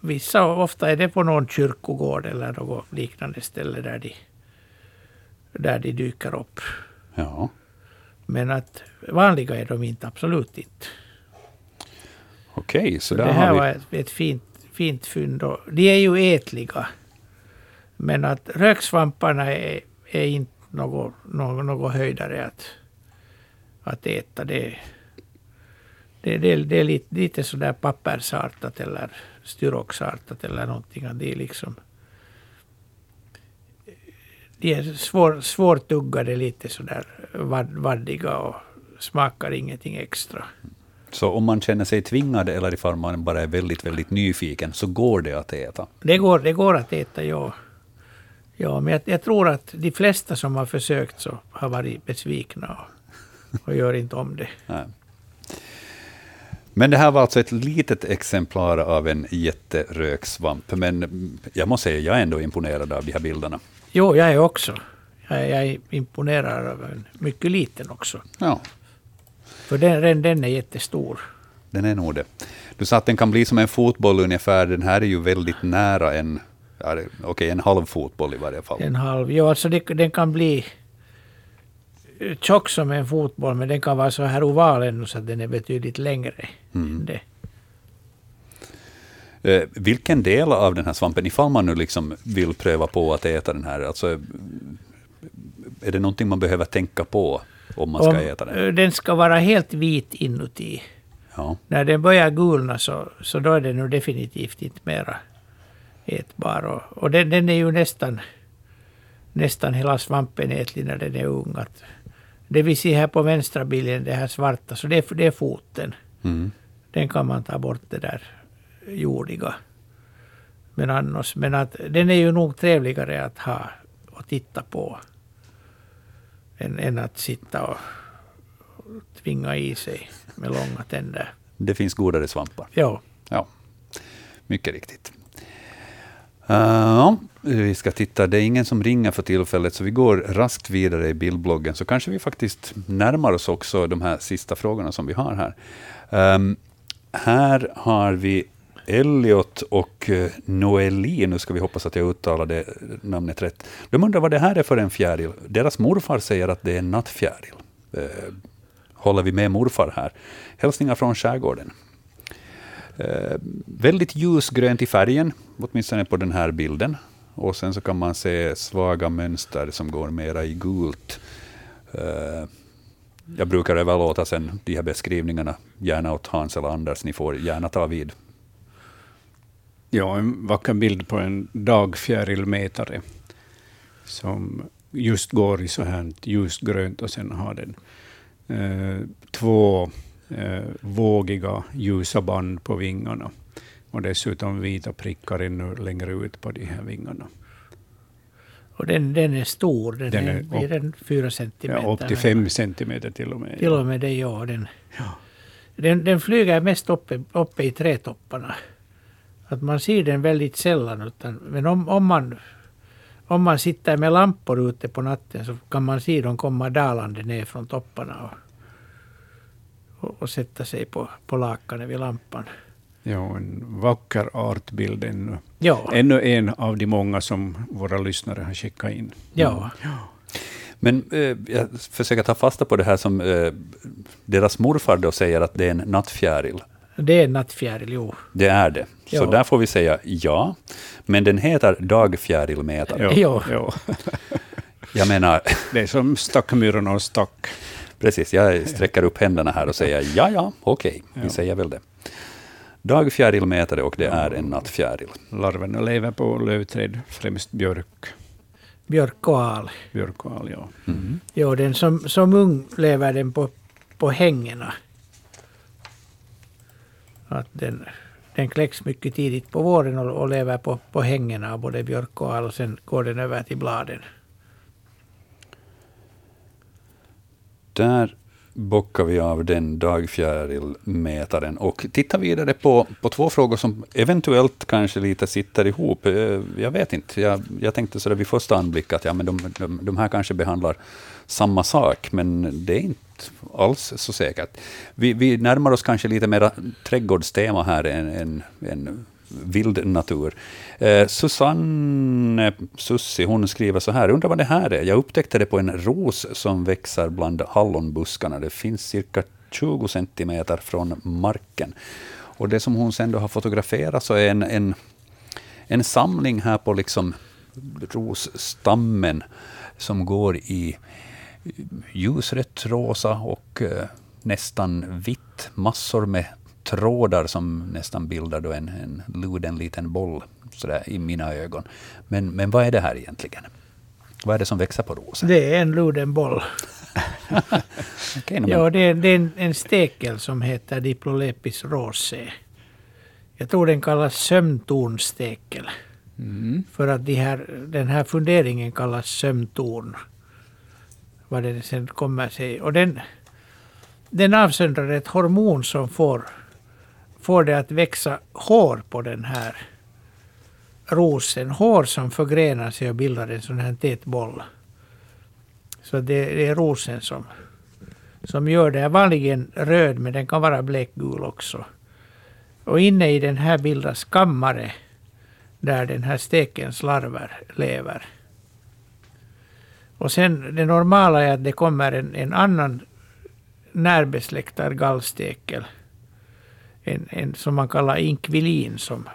vissa, ofta är det på någon kyrkogård eller något liknande ställe där de, där de dyker upp. Ja. Men att vanliga är de inte, absolut inte. Okej, okay, så där Det här har vi... var ett, ett fint, fint fynd. De är ju ätliga. Men att röksvamparna är, är inte något, något, något höjdare att, att äta. Det, det, det, det är lite, lite sådär pappersartat eller styroxartat eller någonting. Det är liksom de är svår, svårtuggade, lite sådär vaddiga och smakar ingenting extra. Så om man känner sig tvingad eller ifall man bara är väldigt, väldigt nyfiken, så går det att äta? Det går, det går att äta, ja. Ja, men jag, jag tror att de flesta som har försökt så har varit besvikna och, och gör inte om det. Nej. Men det här var alltså ett litet exemplar av en jätteröksvamp. Men jag måste säga, jag är ändå imponerad av de här bilderna. Jo, jag är också. Jag är, imponerad av en mycket liten också. Ja. För den, den är jättestor. Den är nog det. Du sa att den kan bli som en fotboll ungefär. Den här är ju väldigt nära en, okej, okay, en halv fotboll i varje fall. En halv, ja alltså det, den kan bli tjock som en fotboll, men den kan vara så här oval ännu så att den är betydligt längre mm. Eh, vilken del av den här svampen, ifall man nu liksom vill pröva på att äta den här, alltså, är det någonting man behöver tänka på om man ska om, äta den? Eh, den ska vara helt vit inuti. Ja. När den börjar gulna så, så då är den nu definitivt inte mera ätbar. Och, och den, den är ju nästan, nästan hela svampen ätlig när den är ung. Att det vi ser här på vänstra bilden, det här svarta, så det är, det är foten. Mm. Den kan man ta bort det där jordiga. Men annars, men att den är ju nog trevligare att ha och titta på. Än, än att sitta och tvinga i sig med långa tänder. Det finns godare svampar. Ja. ja. Mycket riktigt. Uh, vi ska titta, det är ingen som ringer för tillfället, så vi går raskt vidare i bildbloggen, så kanske vi faktiskt närmar oss också de här sista frågorna som vi har här. Um, här har vi Elliot och eh, Noeli, nu ska vi hoppas att jag uttalade namnet rätt. De undrar vad det här är för en fjäril. Deras morfar säger att det är en nattfjäril. Uh, håller vi med morfar här? Hälsningar från skärgården. Uh, väldigt ljusgrönt i färgen, åtminstone på den här bilden. Och sen så kan man se svaga mönster som går mera i gult. Eh, jag brukar överlåta sen de här beskrivningarna gärna åt Hans eller Anders. Ni får gärna ta vid. Ja, en vacker bild på en dagfjärilmätare som just går i så här ljusgrönt och sen har den eh, två eh, vågiga ljusa band på vingarna. Och dessutom vita prickar ännu längre ut på de här vingarna. Och den, den är stor, den, den är, den fyra centimeter? Ja, upp till fem centimeter till och med. Till och med det, ja. Den, ja. den, den flyger mest uppe, uppe i trädtopparna. Att man ser den väldigt sällan. Utan, men om, om, man, om man sitter med lampor ute på natten så kan man se dem komma dalande ner från topparna. Och, och, och sätta sig på, på lakanet vid lampan. Ja, en vacker artbild ännu. Ja. Ännu en av de många som våra lyssnare har skickat in. Ja. ja. Men eh, jag försöker ta fasta på det här som eh, deras morfar då säger att det är en nattfjäril. Det är en nattfjäril, jo. Det är det. Så ja. där får vi säga ja. Men den heter dagfjärilmätare. Ja. ja. jag menar... Det är som stackmyrorna och stack. Precis, jag sträcker upp händerna här och säger ja, ja, okej, okay, vi säger väl det. Dagfjärilmätare och det är en nattfjäril. Larverna lever på lövträd, främst björk. Björk och al. Björk och al, ja. Mm. Jo, den som, som ung lever den på, på hängena. Att den, den kläcks mycket tidigt på våren och, och lever på, på hängena av både björk och al. Och sen går den över till bladen. Där bockar vi av den dagfjärilmätaren och tittar vidare på, på två frågor som eventuellt kanske lite sitter ihop. Eh, jag vet inte. Jag, jag tänkte så vid första anblick att ja, men de, de, de här kanske behandlar samma sak, men det är inte alls så säkert. Vi, vi närmar oss kanske lite mer trädgårdstema här än, än, än vild natur. Eh, Susanne Sussi, hon skriver så här, undrar vad det här är? Jag upptäckte det på en ros som växer bland hallonbuskarna. Det finns cirka 20 centimeter från marken. Och det som hon sen då har fotograferat så är en, en, en samling här på liksom rosstammen som går i ljusrött rosa och eh, nästan vitt, massor med trådar som nästan bildar då en, en luden liten boll sådär, i mina ögon. Men, men vad är det här egentligen? Vad är det som växer på rosen? Det är en luden boll. okay, no, ja, det är, det är en, en, stekel som heter Diplolepis rosé. Jag tror den kallas sömntornstekel. Mm. För att de här, den här funderingen kallas sömntorn. Vad det sen kommer sig. Och den, den avsöndrar ett hormon som får får det att växa hår på den här rosen. Hår som förgrenar sig och bildar en sån här tät boll. Så det, det är rosen som, som gör det. Vanligen röd, men den kan vara blekgul också. Och inne i den här bildas kammare där den här stekens larver lever. Och sen det normala är att det kommer en, en annan närbesläktad gallstekel. En, en som man kallar inkvilin som,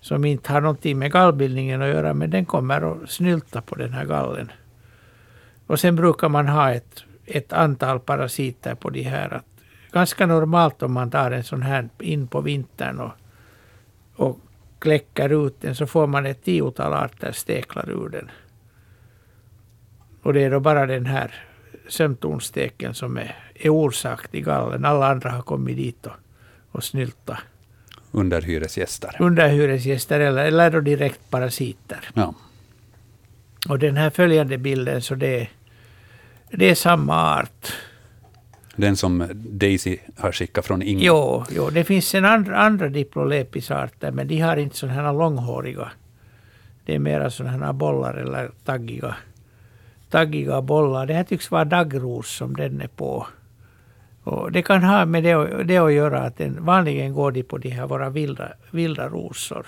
som inte har någonting med gallbildningen att göra men den kommer att snylta på den här gallen. Och sen brukar man ha ett, ett antal parasiter på de här. Att, ganska normalt om man tar en sån här in på vintern och, och kläcker ut den så får man ett tiotal arter steklar ur den. Och det är då bara den här sömtornsteken som är, är orsak till gallen. Alla andra har kommit dit och, och snyltat. Underhyresgäster. Underhyresgäster eller, eller då direkt parasiter. Ja. Och den här följande bilden så det, det är samma art. Den som Daisy har skickat från Ingvar. Jo, jo, det finns en andra, andra diplolepisarter men de har inte sådana här långhåriga. Det är mera sådana här bollar eller taggiga taggiga bollar. Det här tycks vara daggros som den är på. Och det kan ha med det, det att göra att den, vanligen går de på de här våra vilda, vilda rosor.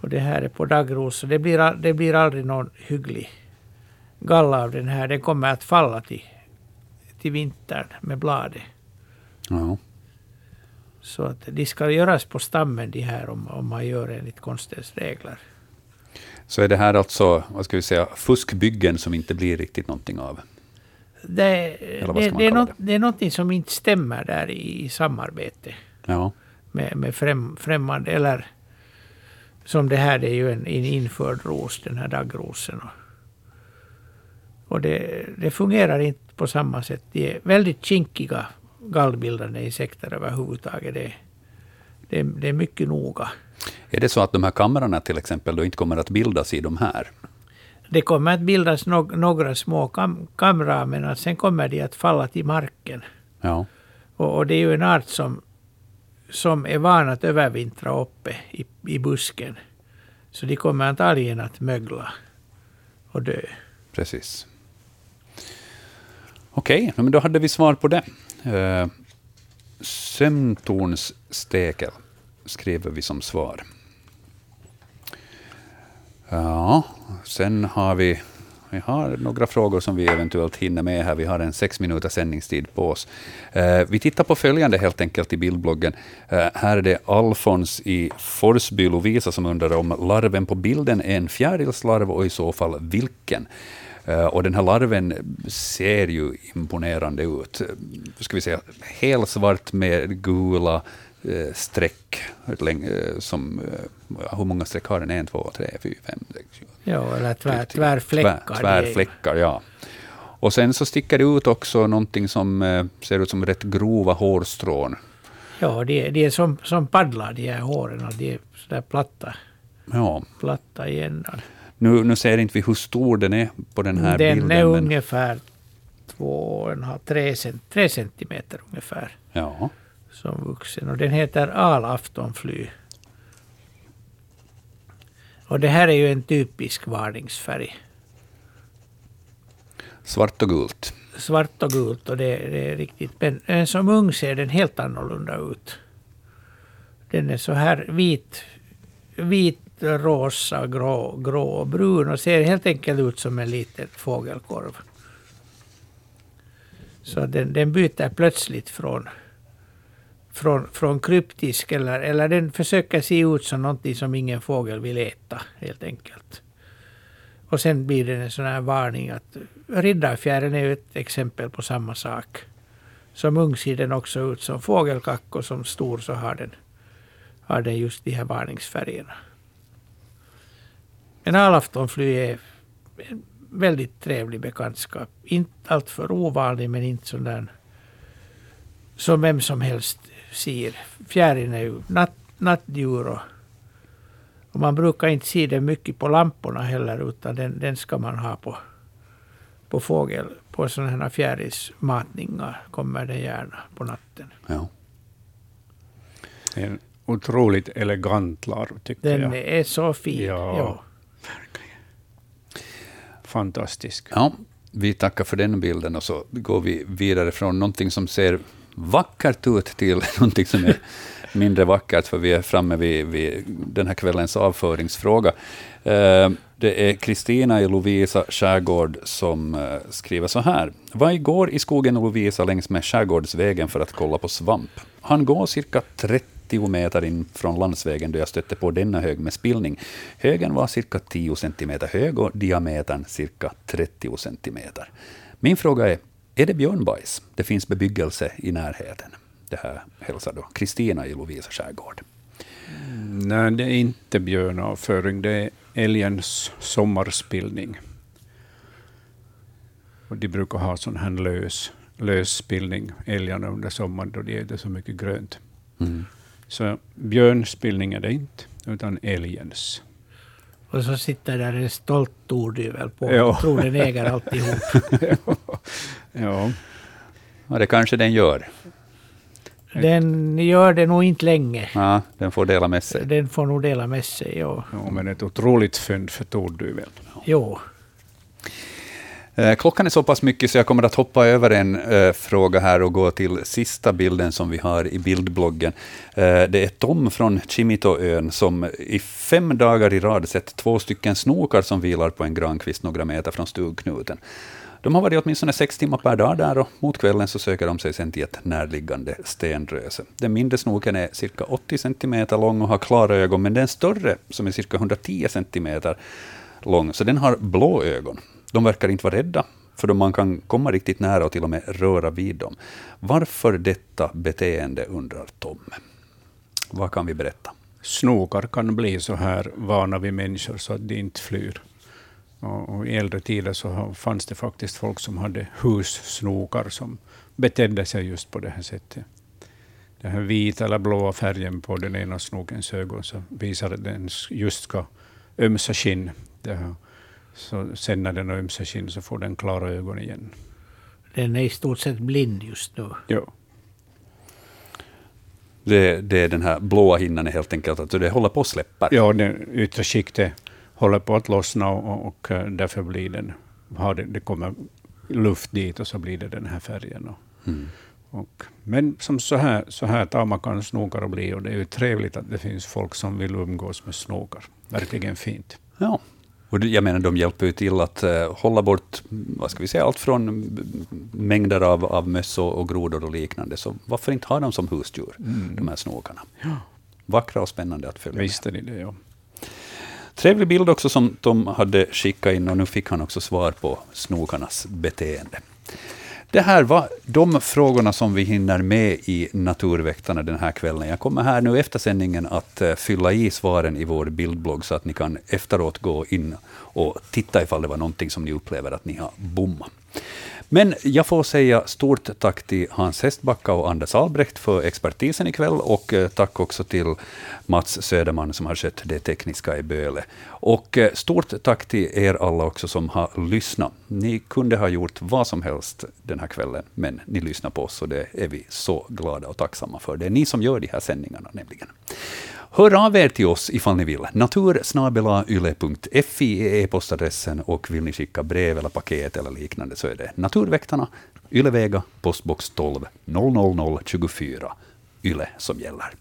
Och det här är på daggrosor. Det blir, det blir aldrig någon hygglig galla av den här. Den kommer att falla till, till vintern med bladet. Ja. Så att de ska göras på stammen de här om, om man gör enligt konstens regler. Så är det här alltså, vad ska vi säga, fuskbyggen som inte blir riktigt någonting av? Det, det, det, är något, det är någonting som inte stämmer där i, i samarbete. Ja. Med, med främ, främmande, eller som det här, det är ju en, en införd ros, den här daggrosen. Och, och det, det fungerar inte på samma sätt. De är väldigt kinkiga gallbildande insekter överhuvudtaget. Det, det, det är mycket noga. Är det så att de här kamrarna till exempel då inte kommer att bildas i de här? Det kommer att bildas no några små kam kamrar, men att sen kommer de att falla till marken. Ja. Och, och, det är ju en art som, som är van att övervintra uppe i, i busken. Så de kommer antagligen att mögla och dö. Precis. Okej, men då hade vi svar på det. Uh, Sömntornsstekel skriver vi som svar. Ja, sen har vi, vi har några frågor som vi eventuellt hinner med här. Vi har en sex minuters sändningstid på oss. Eh, vi tittar på följande helt enkelt i bildbloggen. Eh, här är det Alfons i Forsby, Lovisa, som undrar om larven på bilden är en fjärilslarv och i så fall vilken. Uh, och den här larven ser ju imponerande ut. Ska vi säga helsvart med gula Eh, streck, eh, som, eh, hur många streck har den? En, två, tre, fyra, fem, sex, sju. Ja, eller tvär, tvärfläckar. Tvär, tvärfläckar, ja. Och sen så sticker det ut också någonting som ser ut som rätt grova hårstrån. Ja, de, de är som, som paddlar, de här håren. De är sådär platta. Ja. Platta i ändan. Nu, nu ser inte vi hur stor den är på den här den bilden. Den är men... ungefär två, tre, tre centimeter ungefär. Ja som vuxen. Och den heter alaftonfly. Och det här är ju en typisk varningsfärg. Svart och gult. Svart och gult och det, det är riktigt. Men som ung ser den helt annorlunda ut. Den är så här vit, vit rosa, grå, grå och brun och ser helt enkelt ut som en liten fågelkorv. Så den, den byter plötsligt från från, från kryptisk eller, eller den försöker se ut som någonting som ingen fågel vill äta helt enkelt. Och sen blir det en sån här varning att riddarfjärilen är ett exempel på samma sak. Som ung ser den också ut som fågelkack och som stor så har den, har den just de här varningsfärgerna. En alaftonfly är en väldigt trevlig bekantskap. Inte alltför ovanlig men inte sån där som vem som helst ser. Fjärilen är ju natt, nattdjur och, och, man brukar inte se den mycket på lamporna heller utan den, den ska man ha på, på fågel, på sådana här fjärilsmatningar kommer den gärna på natten. Ja. En otroligt elegant larv tycker den jag. Den är så fin. Ja, ja. verkligen. Fantastisk. Ja. Vi tackar för den bilden och så går vi vidare från någonting som ser vackert ut till någonting som är mindre vackert, för vi är framme vid, vid den här kvällens avföringsfråga. Eh, det är Kristina i Lovisa skärgård som eh, skriver så här. Vad går i skogen Lovisa längs med skärgårdsvägen för att kolla på svamp. Han går cirka 30 meter in från landsvägen då jag stötte på denna hög med spillning. Högen var cirka 10 centimeter hög och diametern cirka 30 centimeter. Min fråga är, är det björnbajs? Det finns bebyggelse i närheten. Det här hälsar då Kristina i Lovisa skärgård. Mm, nej, det är inte björnavföring. Det är älgens sommarspillning. Och de brukar ha sån här lös, lös spillning, älgarna under sommaren, då det är så mycket grönt. Mm. Så björnspillning är det inte, utan älgens. Och så sitter där en stolt tordyvel på ja. och tror den äger alltihop. ja. Ja. ja, det kanske den gör. Den gör det nog inte länge. Ja, den får dela med sig. Den får nog dela med sig, ja. ja men ett otroligt fynd för tordyveln. Jo. Eh, klockan är så pass mycket så jag kommer att hoppa över en uh, fråga här och gå till sista bilden som vi har i bildbloggen. Uh, det är Tom från Chimitoön som i fem dagar i rad sett två stycken snokar som vilar på en grankvist några meter från stugknuten. De har varit åtminstone sex timmar per dag där och mot kvällen så söker de sig sen till ett närliggande stenröse. Den mindre snoken är cirka 80 centimeter lång och har klara ögon, men den större, som är cirka 110 centimeter lång, så den har blå ögon. De verkar inte vara rädda, för man kan komma riktigt nära och till och med röra vid dem. Varför detta beteende, undrar Tom. Vad kan vi berätta? Snokar kan bli så här vana vid människor så att de inte flyr. Och, och I äldre tider så fanns det faktiskt folk som hade hussnokar som betedde sig just på det här sättet. Den här vita eller blåa färgen på den ena snokens ögon så visar att den just ska ömsa skinn. Så sen när den har ömsa skinn så får den klara ögon igen. Den är i stort sett blind just nu. Ja. Det, det är den här blåa hinnan helt enkelt, att det håller på att släppa. Ja, det yttre skiktet håller på att lossna och, och eh, därför blir den, har det, det kommer luft dit och så blir det den här färgen. Och, mm. och, men som så här, så här tama kan snokar bli och det är ju trevligt att det finns folk som vill umgås med snokar. Verkligen fint. Ja. Och jag menar, de hjälper ju till att uh, hålla bort vad ska vi säga, allt från mängder av, av möss och grodor och liknande. Så varför inte ha dem som husdjur, mm. de här snokarna? Ja. Vackra och spännande att följa Visst är det det, ja. Trevlig bild också som Tom hade skickat in och nu fick han också svar på snokarnas beteende. Det här var de frågorna som vi hinner med i Naturväktarna den här kvällen. Jag kommer här nu efter sändningen att eh, fylla i svaren i vår bildblogg så att ni kan efteråt gå in och titta ifall det var någonting som ni upplever att ni har bommat. Men jag får säga stort tack till Hans Hestbacka och Anders Albrecht för expertisen ikväll och eh, tack också till Mats Söderman som har skött det tekniska i Böle. Och eh, stort tack till er alla också som har lyssnat. Ni kunde ha gjort vad som helst den här kvällen, men ni lyssnar på oss och det är vi så glada och tacksamma för. Det är ni som gör de här sändningarna nämligen. Hör av er till oss ifall ni vill. natursnabelayle.fi är e-postadressen och vill ni skicka brev eller paket eller liknande så är det Naturväktarna, Ylevega, postbox 12 00024, Yle som gäller.